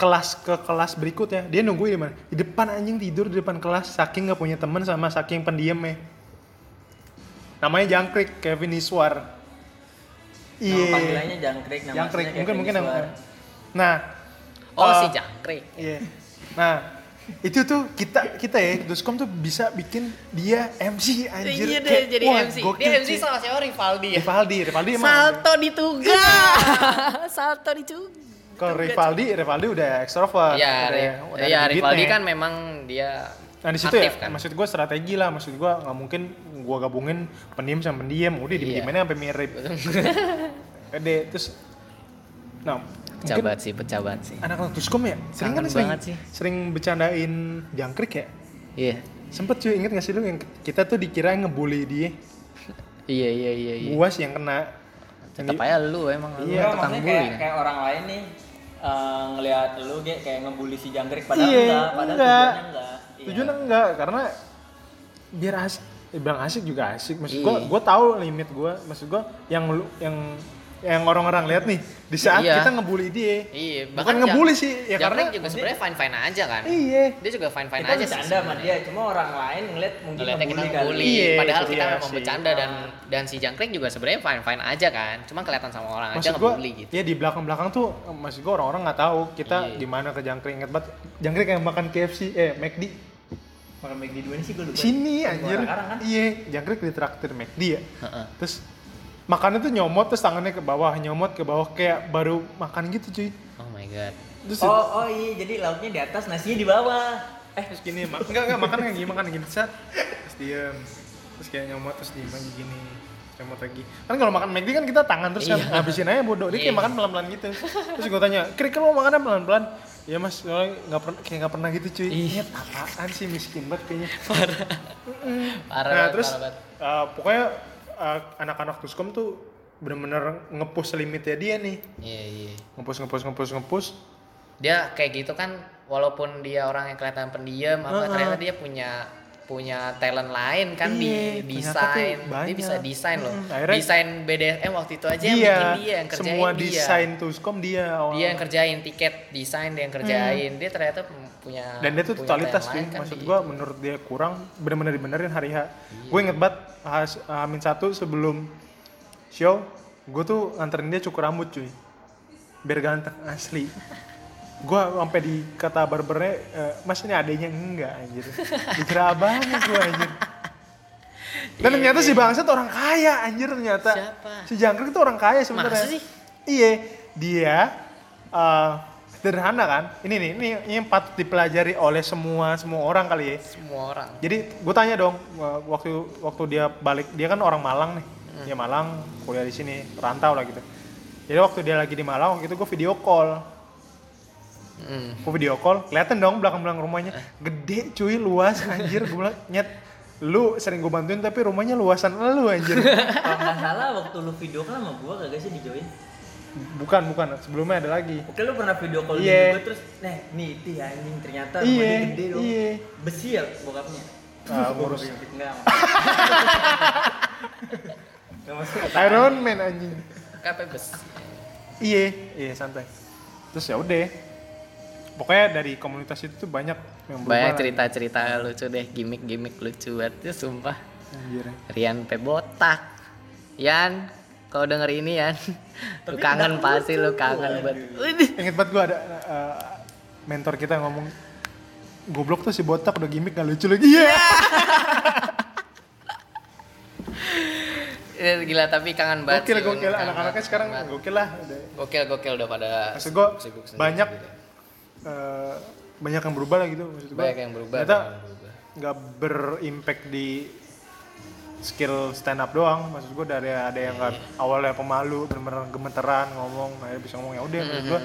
Speaker 1: kelas ke kelas berikutnya. Dia nungguin di mana? Di depan anjing tidur di depan kelas. Saking nggak punya teman sama saking pendiamnya namanya jangkrik Kevin Iswar.
Speaker 3: Nama panggilannya jangkrik, nama
Speaker 1: jangkrik mungkin
Speaker 3: Kevin
Speaker 1: mungkin
Speaker 3: Iswar.
Speaker 1: nama nah
Speaker 2: oh
Speaker 1: eh,
Speaker 2: si jangkrik.
Speaker 1: Iya. Nah, itu tuh kita kita ya Duskom tuh bisa bikin dia MC anjir.
Speaker 2: iya deh jadi
Speaker 1: wah,
Speaker 2: MC
Speaker 1: gokil,
Speaker 2: dia MC sama siapa? Rivaldi ya?
Speaker 1: Rivaldi, Rivaldi emang.
Speaker 2: salto di tuga (laughs) salto di tuga
Speaker 1: Kalau Rivaldi, Rivaldi udah extrovert.
Speaker 2: Iya,
Speaker 1: udah-
Speaker 2: iya
Speaker 1: ada
Speaker 2: Rivaldi kan memang dia
Speaker 1: Nah di situ ya,
Speaker 2: kan.
Speaker 1: maksud gue strategi lah, maksud gue nggak mungkin gue gabungin pendiam sama pendiam, udah
Speaker 2: Iya.
Speaker 1: diem-diemannya sampai mirip. (laughs) Gede, terus, nah
Speaker 2: banget sih, pecah banget sih.
Speaker 1: anak-anak Duskom ya, sering kan
Speaker 2: Kangen
Speaker 1: sering,
Speaker 2: banget sih.
Speaker 1: sering bercandain jangkrik ya.
Speaker 2: Iya.
Speaker 1: Sempet cuy, inget gak sih lu yang kita tuh dikira ngebully dia,
Speaker 2: Iya, iya, iya, iya.
Speaker 1: gua sih yang kena.
Speaker 2: Tetap aja lu emang lu
Speaker 1: Iya,
Speaker 3: Enggak,
Speaker 2: tukang bully.
Speaker 3: kayak,
Speaker 2: kan?
Speaker 3: kayak orang lain nih eh, ngelihat lu kayak kayak ngebully si jangkrik padahal
Speaker 1: Iya,
Speaker 3: enggak, padahal
Speaker 1: enggak.
Speaker 3: tujuannya enggak. Iya.
Speaker 1: Tujuannya enggak, karena biar asik, eh, bilang asik juga asik. Maksud gua,
Speaker 2: Iya.
Speaker 1: gua tahu limit gua. Maksud gua yang lu, yang yang orang-orang lihat nih di saat
Speaker 2: Iya.
Speaker 1: kita ngebully dia.
Speaker 2: Iya,
Speaker 1: Bukan ngebully sih, ya karena
Speaker 2: juga sebenarnya fine fine aja kan.
Speaker 1: iya.
Speaker 2: Dia juga fine fine
Speaker 3: kita
Speaker 2: aja sih.
Speaker 3: bercanda sama dia, cuma orang lain ngeliat mungkin
Speaker 2: Ngeliatnya kita
Speaker 3: ngebully
Speaker 1: Iya,
Speaker 2: padahal
Speaker 1: itu
Speaker 2: kita
Speaker 1: dia
Speaker 2: memang bercanda dan dan si Jangkrik juga sebenarnya fine fine aja kan. Cuma kelihatan sama orang aja
Speaker 1: Maksud gua,
Speaker 2: ngebully gitu.
Speaker 1: ya di belakang-belakang tuh, maksud gua orang-orang nggak tahu kita
Speaker 2: Iya.
Speaker 1: gimana ke jangkrik. Ingat banget, jangkrik yang makan KFC, eh McD.
Speaker 3: Makan McD dua ini sih gue lupa.
Speaker 1: Sini
Speaker 3: Kan
Speaker 1: anjir.
Speaker 3: kan?
Speaker 1: Iya, jangkrik di traktir McD ya.
Speaker 2: Heeh.
Speaker 1: Terus makannya tuh nyomot terus tangannya ke bawah, nyomot ke bawah kayak baru makan gitu cuy.
Speaker 2: Oh my god.
Speaker 1: Terus
Speaker 3: Oh, oh iya, jadi lauknya di atas, nasinya di bawah.
Speaker 1: eh terus gini, mak enggak enggak makan kayak gini, makan gini set. Terus diem. Terus kayak nyomot terus diem lagi gini. Nyomot lagi. Kan kalau makan McD kan kita tangan terus kan
Speaker 2: Iya.
Speaker 1: ngabisin aja bodoh. Dia kayak
Speaker 2: Iya.
Speaker 1: makan pelan-pelan gitu. Terus gue tanya, "Krik lo makannya pelan-pelan?" Ya mas, soalnya nggak pernah kayak nggak pernah gitu cuy.
Speaker 2: Iya.
Speaker 1: Apaan sih miskin banget kayaknya.
Speaker 2: Parah
Speaker 1: nah
Speaker 2: banget,
Speaker 1: terus
Speaker 2: parah banget.
Speaker 1: uh, pokoknya uh, anak-anak Tuskom tuh bener-bener ngepush limitnya dia nih.
Speaker 2: Iya, iya.
Speaker 1: Ngepush, ngepush, ngepush, ngepush.
Speaker 2: Dia kayak gitu kan walaupun dia orang yang kelihatan pendiam apa
Speaker 1: Heeh.
Speaker 2: ternyata dia punya punya talent lain kan
Speaker 1: Iya,
Speaker 2: di desain. Dia bisa desain loh.
Speaker 1: Mm, akhirnya-
Speaker 2: desain BDSM waktu itu aja yang
Speaker 1: Dia,
Speaker 2: bikin dia yang kerjain
Speaker 1: semua
Speaker 2: dia.
Speaker 1: desain Tuskom dia. awal.
Speaker 2: Dia yang kerjain tiket desain dia yang kerjain. Dia ternyata punya.
Speaker 1: Dan dia tuh totalitas
Speaker 2: lain kan
Speaker 1: Maksud gua menurut dia kurang, bener-bener dibenerin hari H.
Speaker 2: Iya.
Speaker 1: Gue inget banget Amin satu sebelum show, gue tuh nganterin dia cukur rambut cuy. Biar ganteng asli. Gua sampai di kata barbernya, "Eh, mas ini adanya enggak anjir. Dikira abangnya gue anjir. Dan ternyata si bangsat orang kaya anjir ternyata.
Speaker 2: Iya, Siapa?
Speaker 1: Si Jangkrik itu orang kaya sebenarnya.
Speaker 2: Sih?
Speaker 1: Iya, dia eh, sederhana kan. Ini nih, ini, ini patut dipelajari oleh semua semua orang kali ya.
Speaker 2: semua orang.
Speaker 1: Jadi gue tanya dong wa- waktu waktu dia balik, dia kan orang Malang nih.
Speaker 2: Hmm.
Speaker 1: Dia Malang, kuliah di sini, rantau lah gitu. Jadi waktu dia lagi di Malang, waktu itu gue video call.
Speaker 2: Hmm.
Speaker 1: Gue video call, kelihatan dong belakang-belakang rumahnya. Gede cuy, luas anjir. Gue bilang, nyet, lu sering gue bantuin tapi rumahnya luasan lu anjir.
Speaker 3: Kalau (laughs) nggak salah waktu lu video call sama gua kagak sih di join.
Speaker 1: Bukan, bukan. Sebelumnya ada lagi.
Speaker 3: Oke lu pernah video call
Speaker 1: Iya.
Speaker 3: juga terus, nah nih itu ya anjing ternyata rumahnya gede dong.
Speaker 1: iya.
Speaker 3: Besi ya bokapnya.
Speaker 1: Ah, ngurus.
Speaker 3: Enggak. (laughs) Enggak.
Speaker 1: Iron Man anjing.
Speaker 2: KP bes.
Speaker 1: Iya, iya santai. Terus ya udah. Pokoknya dari komunitas itu tuh banyak yang.
Speaker 2: Banyak cerita-cerita lucu deh, gimmick-gimmick lucu banget ya sumpah.
Speaker 1: Anjir.
Speaker 2: Rian P botak. Yan, kau denger ini Yan. (laughs) Lu kangen pasti lu kangen banget.
Speaker 1: Ingat banget gua ada eh, mentor kita ngomong goblok tuh si botak udah gimmick gak lucu lagi. Iya.
Speaker 2: Ya, (laughs) Gila tapi kangen banget.
Speaker 1: Gokil
Speaker 2: sih,
Speaker 1: gokil anak-anaknya sekarang
Speaker 2: banget.
Speaker 1: gokil lah. Udah.
Speaker 2: Gokil gokil udah pada
Speaker 1: Maksud gua
Speaker 2: sibuk
Speaker 1: banyak
Speaker 2: sendiri.
Speaker 1: eh, banyak yang berubah lah gitu maksud gua.
Speaker 2: banyak yang berubah.
Speaker 1: Ternyata nggak berimpact di skill stand up doang. Maksud gue dari ada yang nggak
Speaker 2: Iya.
Speaker 1: awalnya pemalu bener-bener gemeteran ngomong akhirnya bisa ngomong. Ya udah maksud gue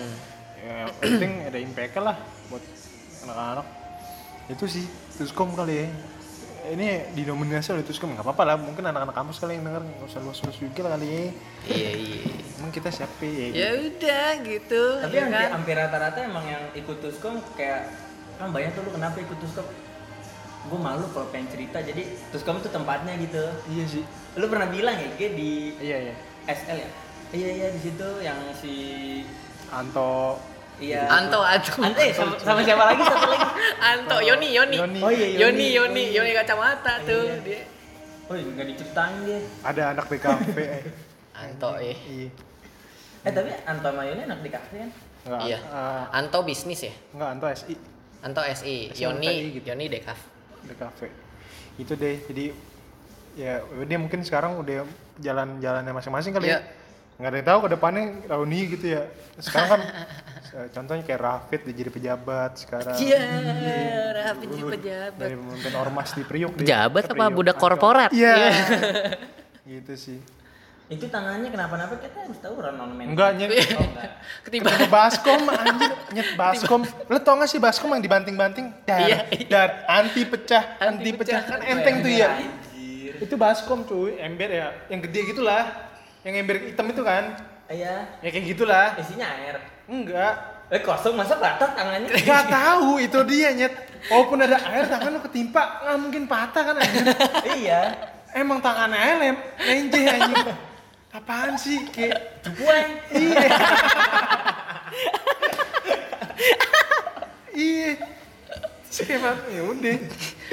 Speaker 1: ya penting ada impact lah buat anak-anak. Itu sih Tuskom kali ya. Ini didominasi oleh Tuskom nggak apa-apa lah. Mungkin anak-anak kampus kali yang denger nggak usah luas-luas juga lah kali ya.
Speaker 2: Iya iya.
Speaker 1: Emang kita siapa ya?
Speaker 2: Ya udah gitu.
Speaker 3: Tapi
Speaker 2: ya
Speaker 3: hampir,
Speaker 2: kan?
Speaker 3: hampir rata-rata emang yang ikut Tuskom kayak kan banyak tuh lu kenapa ikut Tuskom? Gue malu kalau pengen cerita jadi Tuskom tuh tempatnya gitu.
Speaker 1: iya sih.
Speaker 3: Lu pernah bilang ya Ge, di
Speaker 1: iya iya.
Speaker 3: SL ya? Iya iya di situ yang si
Speaker 1: Anto.
Speaker 3: Iya.
Speaker 2: Anto Anto
Speaker 3: Anto eh, sama, sama siapa lagi? Satu lagi?
Speaker 2: Anto Yoni Yoni.
Speaker 1: Yoni.
Speaker 3: Oh iya
Speaker 2: Yoni. Yoni Yoni kacamata
Speaker 3: Iya,
Speaker 2: tuh
Speaker 3: iya.
Speaker 2: dia.
Speaker 3: Oh nggak diceritain dia.
Speaker 1: ada anak BKP eh.
Speaker 2: Anto eh.
Speaker 1: Iya.
Speaker 3: Eh tapi Anto sama Yoni di kafe kan?
Speaker 1: Enggak,
Speaker 2: iya.
Speaker 1: eh,
Speaker 2: Anto bisnis ya?
Speaker 1: Enggak Anto SI
Speaker 2: Anto SI
Speaker 1: SI
Speaker 2: Yoni
Speaker 1: UTI
Speaker 2: Dekaf
Speaker 1: BKP itu deh jadi ya dia mungkin sekarang udah jalan-jalannya masing-masing kali
Speaker 2: Iya.
Speaker 1: ya nggak ada yang tahu ke depannya Rauni gitu ya. Sekarang kan (laughs) eh, contohnya kayak Rafid dia jadi pejabat sekarang.
Speaker 2: Iya rapi jadi
Speaker 1: Dulu
Speaker 2: pejabat.
Speaker 1: dari pemimpin ormas di Priuk dia
Speaker 2: pejabat apa budak korporat?
Speaker 1: Iya. Gitu sih
Speaker 3: Itu tangannya kenapa-napa kita harus tahu Ron main.
Speaker 1: enggak nyet.
Speaker 3: Oh enggak.
Speaker 2: ketiba
Speaker 1: baskom anjir. Nyet baskom. Lo tau gak sih baskom yang dibanting-banting? Dar
Speaker 2: Iya,
Speaker 1: dar. Anti pecah
Speaker 2: Anti
Speaker 1: anti, pecah.
Speaker 2: pecah.
Speaker 1: kan enteng tuh ya
Speaker 3: Anjir.
Speaker 1: itu baskom cuy. Ember ya. Yang gede gitulah. Yang ember hitam itu kan.
Speaker 3: Iya.
Speaker 1: ya kayak gitulah.
Speaker 3: Isinya air.
Speaker 1: enggak.
Speaker 3: Eh kosong. Masa batak tangannya?
Speaker 1: Gak tahu. Itu dia nyet. Walaupun ada air tangan lo ketimpa. Nggak mungkin patah kan anjir? (laughs)
Speaker 3: Iya.
Speaker 1: emang tangannya aja lem lenje anjir apaan sih kayak
Speaker 3: Cupuan.
Speaker 1: iya iya Siapa? Ya udah.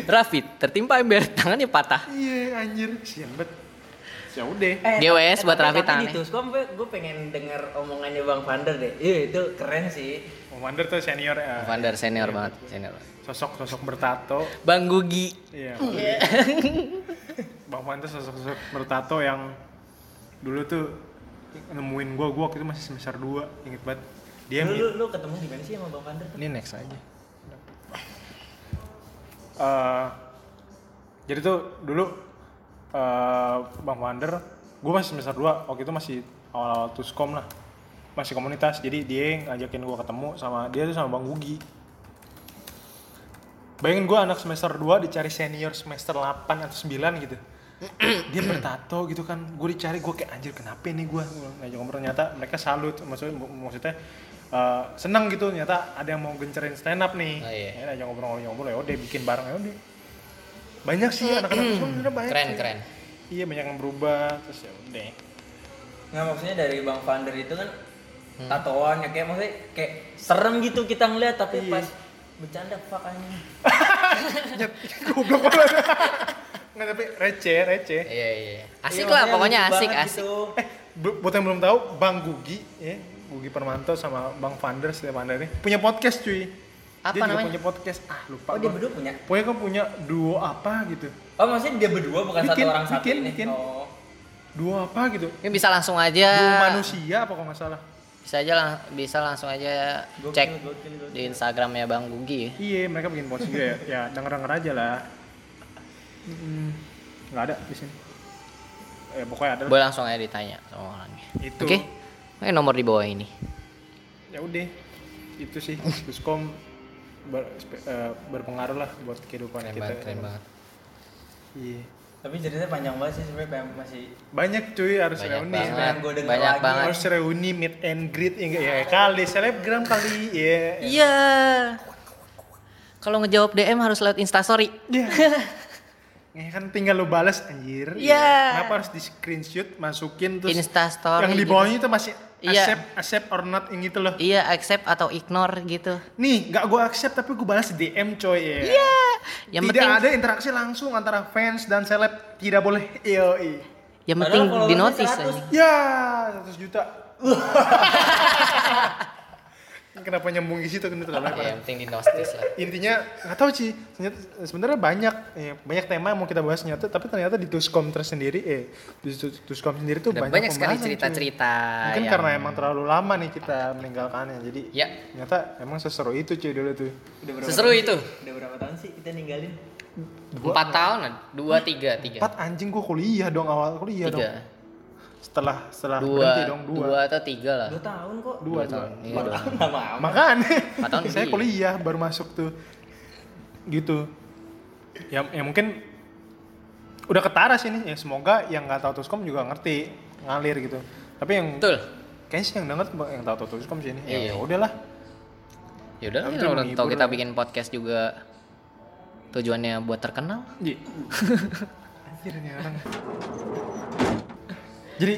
Speaker 2: Rafid tertimpa ember tangannya patah
Speaker 1: Iya anjir, sian bet. Ya udah.
Speaker 2: GWS buat Raffi
Speaker 3: tapi
Speaker 2: tangannya.
Speaker 3: di Tuskom gue pengen denger omongannya Bang Vander deh. Iya itu keren sih.
Speaker 1: Commander tuh senior ya.
Speaker 2: Vander senior banget senior banget.
Speaker 1: Sosok-sosok bertato.
Speaker 2: Bang Gugi
Speaker 1: Iya. Bang Vander sosok-sosok bertato yang dulu tuh nemuin gua gua waktu itu masih semester 2 inget banget. Dia
Speaker 3: Lu, lu, lu ketemu di mana sih sama Bang Vander?
Speaker 1: ini next aja. Eh, jadi tuh dulu eh, Bang Wander, gue masih semester 2, waktu itu masih awal-awal Tuskom lah. Masih komunitas, jadi dia yang ngajakin gue ketemu sama dia tuh sama Bang Gugi. Bayangin gue anak semester 2 dicari senior semester 8 atau 9 gitu dia bertato gitu kan. Gue dicari gue kayak anjir kenapa nih gue ngajak ngobrol. Ternyata mereka salut. Maksudnya maksudnya eh, senang gitu. Ternyata ada yang mau gencerin stand up nih.
Speaker 2: Oh, iya.
Speaker 1: ya ajak ngobrol-ngobrol ya udah bikin bareng ya udah. Banyak sih anak-anak sebenarnya banyak
Speaker 2: keren
Speaker 1: sih.
Speaker 2: keren.
Speaker 1: Iya banyak yang berubah terus ya udah.
Speaker 3: Nggak maksudnya dari Bang Vander itu kan tatoan ya kayak maksudnya kayak serem gitu kita ngeliat tapi
Speaker 1: Iya.
Speaker 3: pas bercanda fuck anjing. (laughs)
Speaker 1: Goblok banget (laughs) nggak tapi receh receh
Speaker 2: iya iya asik
Speaker 3: Iya,
Speaker 2: lah
Speaker 3: maksudnya
Speaker 2: pokoknya asik asik
Speaker 3: gitu.
Speaker 1: Eh, bu- buat yang belum tahu, Bang Gugi, ya, Gugi Permanto sama Bang Vander, Vander ini punya podcast cuy.
Speaker 2: Apa
Speaker 1: dia juga
Speaker 2: namanya?
Speaker 1: punya podcast. Ah, lupa.
Speaker 3: Oh dia berdua punya?
Speaker 1: Pokoknya kan punya duo apa gitu.
Speaker 3: Oh maksudnya dia berdua bukan
Speaker 1: Bikin,
Speaker 3: satu orang satu
Speaker 1: bikin,
Speaker 3: ini?
Speaker 1: bikin.
Speaker 3: Oh.
Speaker 1: Duo apa gitu.
Speaker 2: ini bisa langsung aja
Speaker 1: Duo manusia apa kalau nggak salah.
Speaker 2: bisa aja lang bisa langsung aja cek
Speaker 3: gokil, gokil.
Speaker 2: di Instagramnya Bang Gugi ya.
Speaker 1: Iya, mereka bikin podcast juga ya. Ya, denger-denger aja lah. Mm, Nggak ada di sini. Eh, pokoknya ada.
Speaker 2: boleh langsung aja ditanya sama orangnya
Speaker 1: Itu.
Speaker 2: oke Oke, nomor di bawah ini
Speaker 1: Ya udah. Itu sih. Tuskom ber, eh, berpengaruh lah buat kehidupan
Speaker 2: keren
Speaker 1: kita.
Speaker 2: banget keren banget
Speaker 1: Iya.
Speaker 3: Tapi ceritanya panjang banget sih sebenarnya masih
Speaker 1: Banyak cuy harus
Speaker 2: banyak
Speaker 1: reuni.
Speaker 2: banget
Speaker 3: denger
Speaker 2: banyak
Speaker 3: lagi.
Speaker 2: banget
Speaker 1: Harus reuni meet and greet ya, enggak ya kali selebgram kali ya.
Speaker 2: iya kalau ngejawab DM harus lewat instastory
Speaker 1: Iya. (laughs) Ya kan tinggal lu balas anjir.
Speaker 2: Iya.
Speaker 1: Kenapa harus di screenshot masukin terus
Speaker 2: Instastory
Speaker 1: yang di
Speaker 2: gitu.
Speaker 1: bawahnya itu masih
Speaker 2: Iya.
Speaker 1: accept accept or not yang gitu loh.
Speaker 2: iya accept atau ignore gitu
Speaker 1: Nih, nggak gua accept tapi gua balas di DM coy ya.
Speaker 2: iya yang
Speaker 1: Tidak
Speaker 2: penting
Speaker 1: ada interaksi langsung antara fans dan seleb. Tidak boleh. Yoi.
Speaker 2: yang penting di notice
Speaker 3: 100.
Speaker 2: anjing.
Speaker 1: Ya, 100 juta. (laughs) Kenapa nyambung di situ kan itu terlalu
Speaker 2: ya yang penting di lah.
Speaker 1: Intinya nggak tahu sih. Sebenarnya banyak ya, banyak tema yang mau kita bahas nyata tapi ternyata di Tuskom tersendiri eh di Tus- Tuskom sendiri tuh banyak,
Speaker 2: banyak sekali cerita-cerita
Speaker 1: mungkin
Speaker 2: yang-
Speaker 1: karena emang terlalu lama nih kita meninggalkannya jadi
Speaker 2: Ya.
Speaker 1: ternyata emang seseru itu cuy dulu tuh.
Speaker 3: Udah berapa
Speaker 2: Seseru
Speaker 3: tahun?
Speaker 2: itu.
Speaker 3: Udah berapa tahun sih kita ninggalin?
Speaker 2: empat tahun dua tiga tiga.
Speaker 1: Empat anjing gua kuliah dong awal kuliah dong.
Speaker 2: tiga
Speaker 1: setelah setelah
Speaker 2: dua
Speaker 1: berhenti dong
Speaker 2: dua.
Speaker 1: dua,
Speaker 2: atau tiga lah
Speaker 3: Dua tahun kok.
Speaker 1: dua,
Speaker 2: tahun. Iya,
Speaker 1: Empat
Speaker 2: dua.
Speaker 1: tahun.
Speaker 3: Lama
Speaker 1: makanya
Speaker 2: tahun (laughs)
Speaker 1: saya
Speaker 2: iya.
Speaker 1: kuliah baru masuk tuh gitu ya, ya mungkin udah ketara sih nih ya semoga yang nggak tahu Tuskom juga ngerti ngalir gitu tapi yang
Speaker 2: Betul.
Speaker 1: kayaknya sih yang denger yang tahu Tuskom sih ini ya
Speaker 2: Iya.
Speaker 1: ya udahlah
Speaker 2: Ya udah, kita udah
Speaker 1: menghibur
Speaker 2: tahu kita bikin podcast juga tujuannya buat terkenal.
Speaker 1: Iya. (laughs) Anjir nih orang. Jadi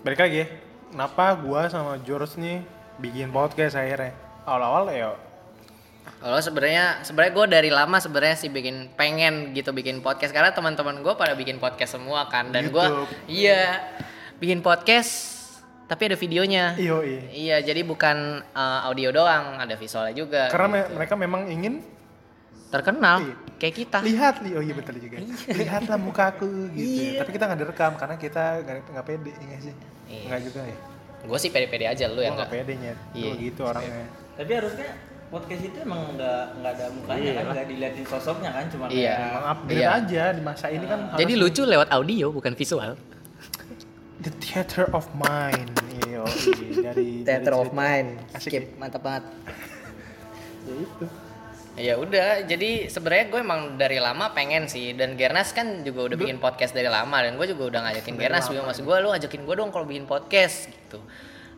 Speaker 1: balik lagi ya. Kenapa gua sama George nih bikin podcast akhirnya? Awal-awal ya
Speaker 2: Kalau sebenarnya sebenarnya gue dari lama sebenarnya sih bikin pengen gitu bikin podcast karena teman-teman gue pada bikin podcast semua kan dan gue iya bikin podcast tapi ada videonya.
Speaker 1: iya.
Speaker 2: Iya, jadi bukan uh, audio doang, ada visualnya juga.
Speaker 1: Karena me-
Speaker 2: gitu.
Speaker 1: mereka memang ingin
Speaker 2: terkenal
Speaker 1: Iya.
Speaker 2: Kayak kita.
Speaker 1: lihat li oh iya betul juga. Lihatlah mukaku gitu. Tapi kita nggak direkam karena kita nggak nggak pede ya nggak sih?
Speaker 2: Iya.
Speaker 1: Nggak juga ya.
Speaker 2: Gue sih pede-pede aja lu
Speaker 1: Gua
Speaker 2: yang
Speaker 1: nggak
Speaker 2: enggak.
Speaker 1: pede nyet.
Speaker 2: Iya.
Speaker 1: Gitu orangnya.
Speaker 3: Tapi harusnya podcast itu emang nggak nggak ada mukanya kan, nggak diliatin sosoknya kan, cuma
Speaker 2: Iya.
Speaker 3: kayak
Speaker 1: upgrade
Speaker 2: Iya.
Speaker 1: aja di masa ini kan.
Speaker 2: Jadi lucu lewat audio bukan visual.
Speaker 1: The Theater of Mind. Iyo, iya. dari dari cerita-
Speaker 2: Mind.
Speaker 1: Asik
Speaker 2: Skip, mantap banget. (laughs)
Speaker 1: Ya itu.
Speaker 2: Ya udah, jadi sebenarnya gue emang dari lama pengen sih dan Gernas kan juga udah bikin podcast dari lama dan gue juga udah ngajakin Gernas juga maksud gue lu ajakin gue dong kalau bikin podcast gitu.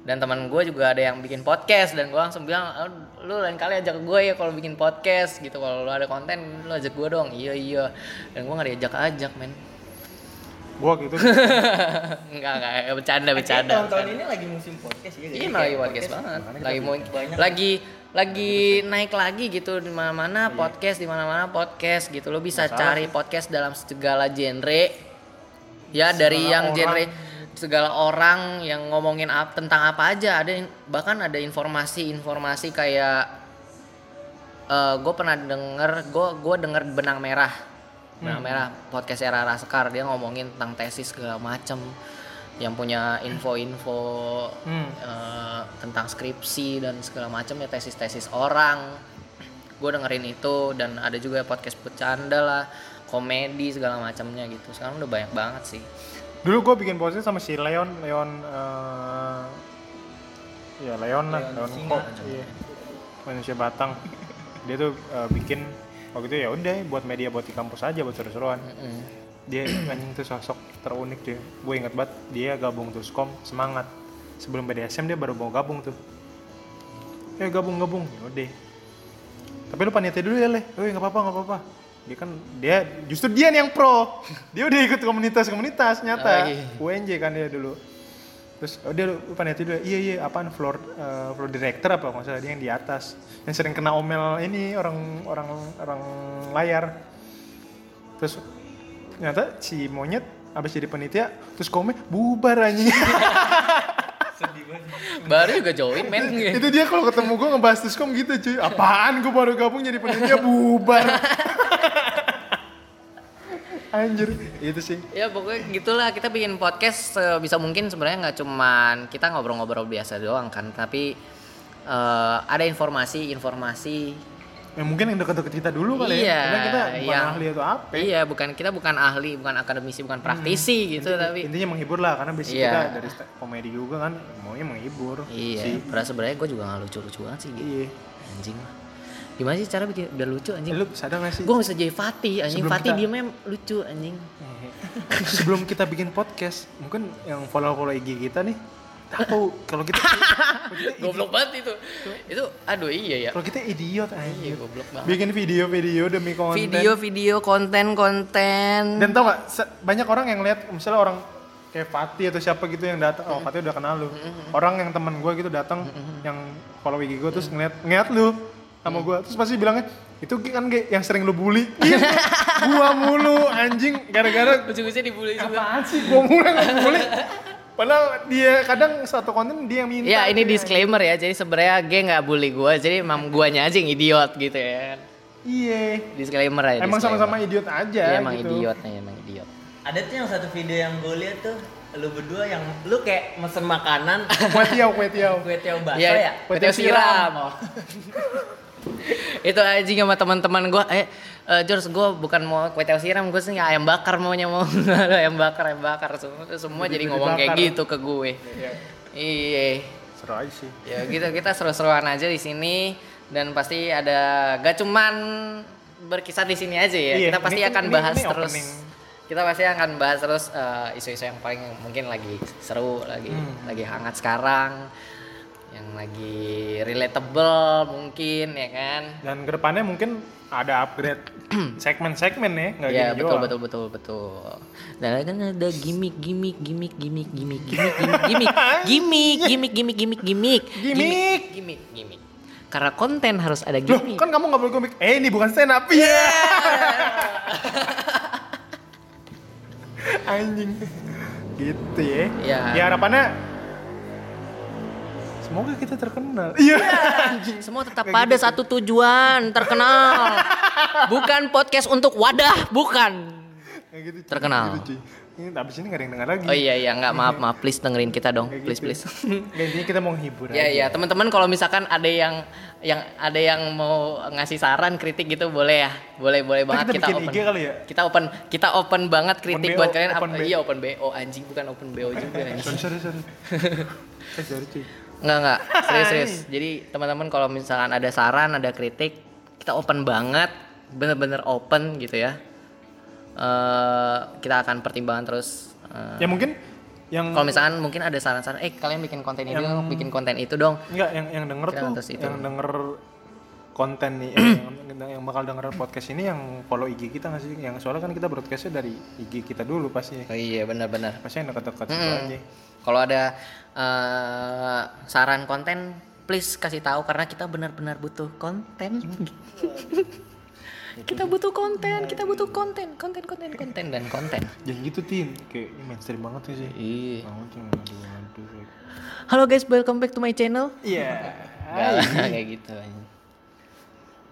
Speaker 2: Dan teman gue juga ada yang bikin podcast dan gue langsung bilang "Ah, lu lain kali ajak gue ya kalau bikin podcast gitu kalau lu ada konten lu ajak gue dong. Iya iya. Dan gue nggak diajak-ajak men.
Speaker 1: Gua gitu.
Speaker 2: enggak (laughs) enggak bercanda
Speaker 3: Kayak
Speaker 2: bercanda.
Speaker 3: tahun-tahun ini lagi musim podcast ya.
Speaker 2: Iya lagi podcast banget. Lagi mau
Speaker 3: banyak.
Speaker 2: lagi lagi naik lagi gitu di mana-mana podcast di mana-mana podcast gitu. Lo bisa cari podcast dalam segala genre. Ya dari
Speaker 1: Segala
Speaker 2: yang
Speaker 1: orang.
Speaker 2: genre segala orang yang ngomongin ap- tentang apa aja ada bahkan ada informasi-informasi kayak gue pernah denger gue gue denger benang merah benang merah podcast era Raskar dia ngomongin tentang tesis segala macem yang punya info-info
Speaker 1: Hmm.
Speaker 2: eh, tentang skripsi dan segala macam ya tesis-tesis orang gue dengerin itu dan ada juga podcast bercanda lah komedi segala macamnya gitu sekarang udah banyak banget sih
Speaker 1: Dulu gue bikin podcast sama si Leon, Leon eh ya Leon lah,
Speaker 3: Leon
Speaker 1: Leon. Kok, iya. Manusia Batang. Dia tuh eh, bikin waktu itu ya udah buat media buat di kampus aja buat seru-seruan.
Speaker 2: Mm.
Speaker 1: Dia (clears throat) anjing tuh sosok terunik dia. Gue inget banget dia gabung Tuskom semangat. Sebelum BDSM dia baru mau gabung tuh. Eh gabung gabung, ya udah. Tapi lu panitia dulu ya leh. Oh nggak apa-apa nggak apa-apa. Dia kan dia justru dia nih yang pro. (laughs) Dia udah ikut komunitas-komunitas nyata.
Speaker 2: Oh, iya.
Speaker 1: UNJ kan dia dulu. Terus oh dia lu panitia dulu. Iya iya apaan floor eh, floor director apa nggak salah dia yang di atas. Yang sering kena omel ini orang orang orang layar. Terus ternyata si monyet abis jadi panitia terus komen bubar anjing.
Speaker 3: Sedih (laughs) banget.
Speaker 2: baru juga join men (laughs)
Speaker 1: itu dia kalau ketemu gue ngebahas Tuskom gitu cuy apaan gue baru gabung jadi panitia bubar (laughs) anjir itu sih
Speaker 2: ya pokoknya gitulah kita bikin podcast bisa mungkin sebenarnya nggak cuman kita ngobrol-ngobrol biasa doang kan tapi eh, ada informasi-informasi
Speaker 1: ya mungkin yang deket-deket kita dulu kali ya.
Speaker 2: Iya,
Speaker 1: karena kita bukan
Speaker 2: yang-
Speaker 1: ahli atau apa.
Speaker 2: Iya bukan kita bukan ahli bukan akademisi bukan praktisi gitu
Speaker 1: Inti-
Speaker 2: tapi
Speaker 1: intinya menghibur lah karena basic
Speaker 2: Iya.
Speaker 1: kita dari komedi juga kan maunya menghibur.
Speaker 2: Iya
Speaker 1: sih.
Speaker 2: padahal sebenarnya gue juga nggak lucu-lucu banget sih gitu.
Speaker 1: iya.
Speaker 2: Anjing. Lah gimana sih cara bikin biar lucu anjing?
Speaker 1: Lu sadar gak sih?
Speaker 2: Gue bisa jadi Fatih anjing.
Speaker 1: Sebelum
Speaker 2: Fatih
Speaker 1: kita-
Speaker 2: diemnya lucu anjing.
Speaker 1: Sebelum kita bikin podcast mungkin yang follow follow IG kita nih tahu kalau kita (laughs) kalau kita
Speaker 2: goblok banget itu. Itu aduh iya ya.
Speaker 1: Kalau kita idiot
Speaker 2: iya
Speaker 1: anjir
Speaker 2: goblok banget.
Speaker 1: Bikin video-video demi konten.
Speaker 2: Video-video konten-konten
Speaker 1: dan tau gak banyak orang yang lihat misalnya orang kayak Fatih atau siapa gitu yang datang oh Fatih udah kenal lu. Orang yang teman gue gitu datang yang follow IG gue terus ngeliat ngeliat lu sama gue terus pasti bilangnya itu kan yang sering lu bully. Iya, gua mulu anjing. Gara-gara
Speaker 2: lucu-lucu dibully juga.
Speaker 1: Apaan sih gua mulu yang bully (laughs) padahal dia kadang satu konten dia yang minta
Speaker 2: Ya ini
Speaker 1: cuy.
Speaker 2: disclaimer ya, jadi sebenarnya G nggak bully gue, jadi emang guanya aja yang idiot gitu ya.
Speaker 1: iya
Speaker 2: Disclaimer aja.
Speaker 1: emang sama-sama idiot aja
Speaker 2: Iya emang
Speaker 1: gitu
Speaker 2: idiot nih, emang idiot.
Speaker 3: Ada tuh yang satu video yang gue liat tuh lu berdua yang lu kayak mesen makanan
Speaker 1: kue tiaw kue tiaw (laughs)
Speaker 3: kue tiaw bakso
Speaker 2: Iya,
Speaker 3: ya.
Speaker 1: Kue
Speaker 2: Kue
Speaker 1: tiaw siram.
Speaker 2: siram. (laughs) itu anjing sama teman-teman gue, eh eh, George gue bukan mau kue tiaw siram, gue sih ayam bakar maunya mau (laughs) ayam bakar ayam bakar semua, semua jadi
Speaker 1: Jadi
Speaker 2: ngomong kayak
Speaker 1: dibakar.
Speaker 2: gitu ke gue.
Speaker 1: Iya.
Speaker 2: Iya.
Speaker 1: seru aja sih
Speaker 2: ya gitu kita seru-seruan aja di sini dan pasti ada gak cuman berkisar di sini aja ya.
Speaker 1: Iya,
Speaker 2: kita pasti
Speaker 1: ini kan-
Speaker 2: akan
Speaker 1: ini-
Speaker 2: bahas
Speaker 1: ini
Speaker 2: terus.
Speaker 1: opening.
Speaker 2: Kita pasti akan bahas terus eh, isu-isu yang paling mungkin lagi seru, lagi
Speaker 1: Hmm.
Speaker 2: lagi hangat sekarang, yang lagi relatable mungkin ya kan.
Speaker 1: Dan ke depannya mungkin ada upgrade (clears throat) segmen-segmen ya, nggak
Speaker 2: Iya
Speaker 1: gini
Speaker 2: betul
Speaker 1: doang.
Speaker 2: betul betul betul. Dan kan ada gimmick gimmick gimmick gimmick gimmick gimmick (laughs) gimmick gimmick gimmick gimmick gimmick gimmick
Speaker 1: Gimmick.
Speaker 2: gimmick gimmick. Karena konten harus ada
Speaker 1: Loh,
Speaker 2: gimmick.
Speaker 1: kan kamu nggak boleh komik. Eh, ini bukan stand up. Iya. (laughs) Anjing. Gitu ya.
Speaker 2: Iya.
Speaker 1: Ya harapannya semoga kita terkenal. Iya. Anjing.
Speaker 2: Semua tetap
Speaker 1: Kayak
Speaker 2: pada
Speaker 1: gitu.
Speaker 2: satu tujuan, terkenal. bukan podcast untuk wadah, bukan.
Speaker 1: Kayak gitu, cuy.
Speaker 2: Terkenal.
Speaker 1: Gitu, cuy. Ini abis ini gak ada yang dengar lagi.
Speaker 2: Oh iya iya nggak maaf maaf please dengerin kita dong
Speaker 1: Kayak
Speaker 2: please
Speaker 1: gitu.
Speaker 2: please.
Speaker 1: Nggak, intinya kita mau hibur
Speaker 2: Ya
Speaker 1: aja.
Speaker 2: ya teman-teman kalau misalkan ada yang yang ada yang mau ngasih saran kritik gitu boleh ya boleh boleh
Speaker 1: Ntar
Speaker 2: banget
Speaker 1: kita
Speaker 2: kita,
Speaker 1: bikin
Speaker 2: open
Speaker 1: IG kali ya?
Speaker 2: kita open kita open banget kritik
Speaker 1: BO,
Speaker 2: buat kalian
Speaker 1: open
Speaker 2: iya open bo anjing bukan open bo juga anjing.
Speaker 1: Sorry, sorry, sorry. (laughs) eh, sorry, cuy.
Speaker 2: Nggak nggak serius serius. Jadi teman-teman kalau misalkan ada saran, ada kritik, kita open banget, bener-bener open gitu ya. Eh kita akan pertimbangkan terus. eh,
Speaker 1: Ya mungkin yang
Speaker 2: kalau misalkan mungkin ada saran-saran, eh kalian bikin konten ini
Speaker 1: Yang-
Speaker 2: dong, bikin konten itu dong.
Speaker 1: Enggak, yang yang denger
Speaker 2: Kita
Speaker 1: tuh,
Speaker 2: itu.
Speaker 1: yang denger konten nih, yang, yang, yang bakal denger podcast ini yang follow IG kita nggak sih? Yang soalnya kan kita broadcastnya dari IG kita dulu pasti.
Speaker 2: Oh iya benar-benar.
Speaker 1: Pasti yang dekat-dekat situ
Speaker 2: Mm-mm.
Speaker 1: aja.
Speaker 2: Kalau ada eh, saran konten, please kasih tahu karena kita benar-benar butuh konten. (laughs) kita butuh konten, kita butuh konten, konten, konten, konten dan konten.
Speaker 1: Jangan gitu tin, kayak ini mainstream banget sih.
Speaker 2: Iya. Halo guys, welcome back to my channel.
Speaker 1: Iya.
Speaker 2: Lah, (laughs) kayak gitu.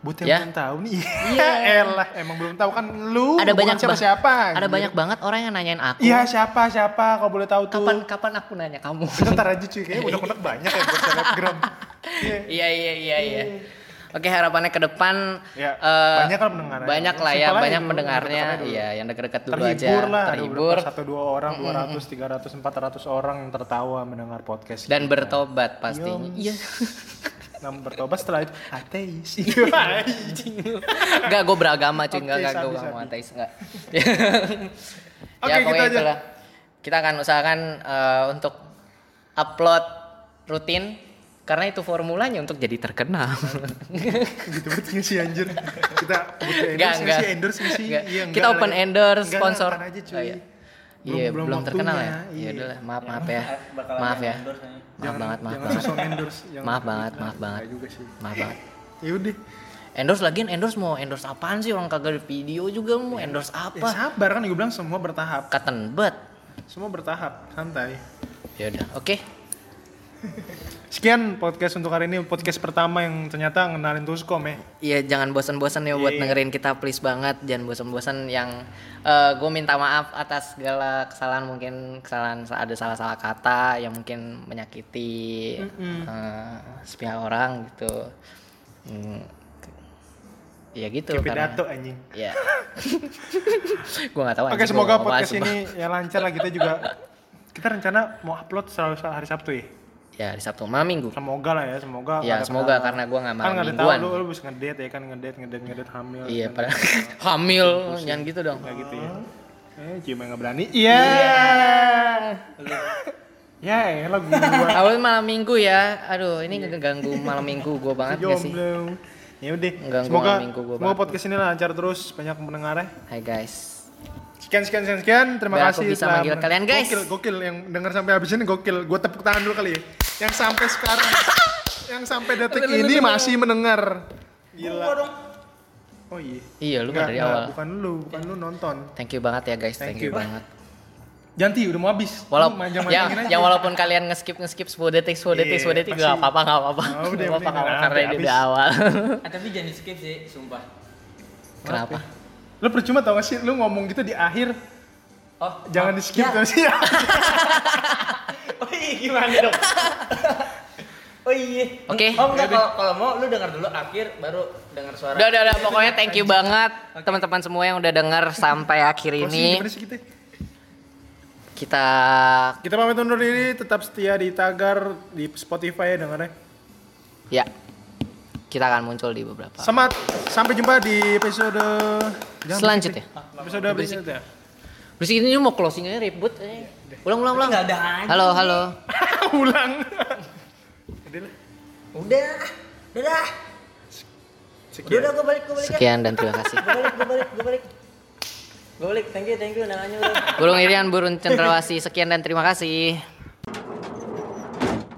Speaker 1: Buat yang
Speaker 2: Ya.
Speaker 1: belum tahu nih, iya (laughs) elah, emang belum tahu kan lu
Speaker 2: ada banyak
Speaker 1: siapa siapa.
Speaker 2: Ada banyak banget orang yang nanyain aku.
Speaker 1: Iya siapa siapa kalau boleh tahu tuh.
Speaker 2: Kapan kapan aku nanya kamu?
Speaker 1: Ntar aja cuy, kayaknya udah konek banyak ya buat selebgram. Iya. (laughs)
Speaker 2: Iya iya iya iya. Oke harapannya ke depan
Speaker 1: Ya,
Speaker 2: eh,
Speaker 1: banyak lah pendengarnya.
Speaker 2: Banyak lah ya,
Speaker 1: aja
Speaker 2: banyak
Speaker 1: dulu,
Speaker 2: pendengarnya.
Speaker 1: dulu.
Speaker 2: Iya, yang deket-deket dulu aja.
Speaker 1: terhibur lah ada
Speaker 2: terhibur
Speaker 1: satu dua orang dua ratus tiga ratus empat ratus orang yang tertawa mendengar podcast
Speaker 2: dan
Speaker 1: kita.
Speaker 2: bertobat pastinya.
Speaker 1: Yoms.
Speaker 2: Iya. (laughs)
Speaker 1: nah bertobat setelah itu ateis (laughs) Iya,
Speaker 2: Enggak, gue beragama cuy, enggak enggak gue enggak mau ateis enggak. (laughs)
Speaker 1: Oke,
Speaker 2: ya
Speaker 1: gitu
Speaker 2: pokoknya
Speaker 1: aja.
Speaker 2: itulah. Kita akan usahakan eh, untuk upload rutin karena itu formulanya untuk jadi terkenal. (laughs)
Speaker 1: gitu banget sih anjir kita butuh
Speaker 2: Enggak,
Speaker 1: endorse nggak
Speaker 2: enggak.
Speaker 1: sih endorse nggak sih
Speaker 2: Enggak.
Speaker 1: Iya,
Speaker 2: Kita
Speaker 1: enggak
Speaker 2: open
Speaker 1: ya.
Speaker 2: endorse,
Speaker 1: Enggak,
Speaker 2: sponsor.
Speaker 1: ntar aja cuy
Speaker 2: Oh, iya.
Speaker 1: Belum-
Speaker 2: Iya,
Speaker 1: belum
Speaker 2: belum terkenal ya.
Speaker 1: waktunya,
Speaker 2: Iya
Speaker 1: iya.
Speaker 2: udah lah, maaf maaf ya.
Speaker 3: Bakal
Speaker 2: Maaf ya. Maaf banget, maaf banget. Maaf banget, maaf banget. Maaf banget.
Speaker 1: yaudah
Speaker 2: Endorse lagian endorse mau endorse apaan sih orang kagak ada video juga mau endorse
Speaker 1: ya
Speaker 2: apa?
Speaker 1: sabar kan gue bilang semua bertahap
Speaker 2: Katen bet.
Speaker 1: semua bertahap santai
Speaker 2: Ya udah, oke. (laughs)
Speaker 1: sekian podcast untuk hari ini. Podcast pertama yang ternyata ngenalin Tuskom ya.
Speaker 2: Iya jangan bosan-bosan ya buat
Speaker 1: Iya.
Speaker 2: dengerin kita please banget. Jangan bosan-bosan yang gue minta maaf atas segala kesalahan mungkin kesalahan ada salah-salah kata yang mungkin menyakiti eh, sepihak orang gitu. Hmm, ya gitu
Speaker 1: kayak
Speaker 2: karena.
Speaker 1: pidato anjing. (laughs)
Speaker 2: Ya gue nggak tahu
Speaker 1: Oke semoga podcast ini. ya lancar lah. Kita juga kita rencana mau upload selalu hari Sabtu ya
Speaker 2: ya di Sabtu malam minggu.
Speaker 1: Semoga lah ya semoga
Speaker 2: Ya, semoga
Speaker 1: kendala.
Speaker 2: karena gua nggak
Speaker 1: kan
Speaker 2: malam
Speaker 1: nggak ada
Speaker 2: mingguan.
Speaker 1: tahu lu lu bisa ngedate ya kan ngedate ngedate ngedate hamil
Speaker 2: iya
Speaker 1: kan.
Speaker 2: pada (laughs) hamil jangan gitu dong.
Speaker 1: Kayak gitu ya. Eh cuma nggak berani. Iya. (laughs) Ya elah gua (laughs)
Speaker 2: awal malam minggu ya. Aduh ini ngeganggu malam minggu gue banget gak sih.
Speaker 1: jomblo. Ya udah semoga
Speaker 2: malam minggu gua
Speaker 1: semoga podcast ini lancar terus banyak pendengarnya
Speaker 2: Hai guys.
Speaker 1: Sekian sekian sekian. Sekian terima
Speaker 2: Biar aku
Speaker 1: kasih
Speaker 2: bisa
Speaker 1: telah
Speaker 2: manggil kalian, guys.
Speaker 1: gokil gokil. Yang dengar sampai habis ini gokil. Gue tepuk tangan dulu kali ya yang sampai sekarang yang sampai detik ini masih mendengar. Gila. Oh iya.
Speaker 2: Iya lu
Speaker 1: Enggak,
Speaker 2: kan dari
Speaker 1: enggak,
Speaker 2: awal.
Speaker 1: bukan lu bukan lu nonton.
Speaker 2: Thank you banget ya guys.
Speaker 1: Thank
Speaker 2: thank, you.
Speaker 1: you.
Speaker 2: banget.
Speaker 1: Janti udah mau habis.
Speaker 2: Walaupun
Speaker 1: manjang
Speaker 2: ya, yang walaupun kalian ngeskip ngeskip 10 detik 10 detik
Speaker 1: Iya,
Speaker 2: 10 detik
Speaker 1: pasti.
Speaker 2: gak apa-apa. gak apa-apa.
Speaker 1: Udah,
Speaker 2: Nggak
Speaker 1: yang
Speaker 2: apa-apa karena ini udah awal.
Speaker 3: Ah, tapi jangan skip sih, sumpah.
Speaker 2: kenapa?
Speaker 1: Lu percuma tau gak sih? Lu ngomong gitu di akhir.
Speaker 3: Oh,
Speaker 1: jangan
Speaker 3: oh,
Speaker 1: di skip
Speaker 3: ya.
Speaker 1: tau sih (laughs)
Speaker 3: Oh iya, gimana dong? (laughs) oh iya.
Speaker 2: Oke.
Speaker 3: Oh enggak, kalau kalau mau lu dengar dulu akhir baru dengar suara.
Speaker 2: udah udah udah pokoknya thank you banget teman-teman semua yang udah denger sampai (laughs) akhir
Speaker 1: sih,
Speaker 2: ini
Speaker 1: sih kita?
Speaker 2: kita
Speaker 1: Kita pamit undur diri, tetap setia di Tagar, di Spotify ya dengarnya.
Speaker 2: ya kita akan muncul di beberapa
Speaker 1: Selamat sampai jumpa di episode Jangan
Speaker 2: selanjutnya.
Speaker 1: berisik, episode berikutnya.
Speaker 2: Berisik ini mau closing aja ribut. eh. Ulang ulang ulang.
Speaker 3: Nggak ada aja.
Speaker 2: Halo halo. (laughs)
Speaker 1: Ulang.
Speaker 3: Udah, udah. Udah, udah, gue balik, gue balik.
Speaker 2: Sekian dan terima kasih.
Speaker 3: Gue balik, gue balik, gue balik. Gue balik, thank you, thank you, undangannya udah.
Speaker 2: Burung Irian, burung cendrawasih. Sekian dan terima kasih.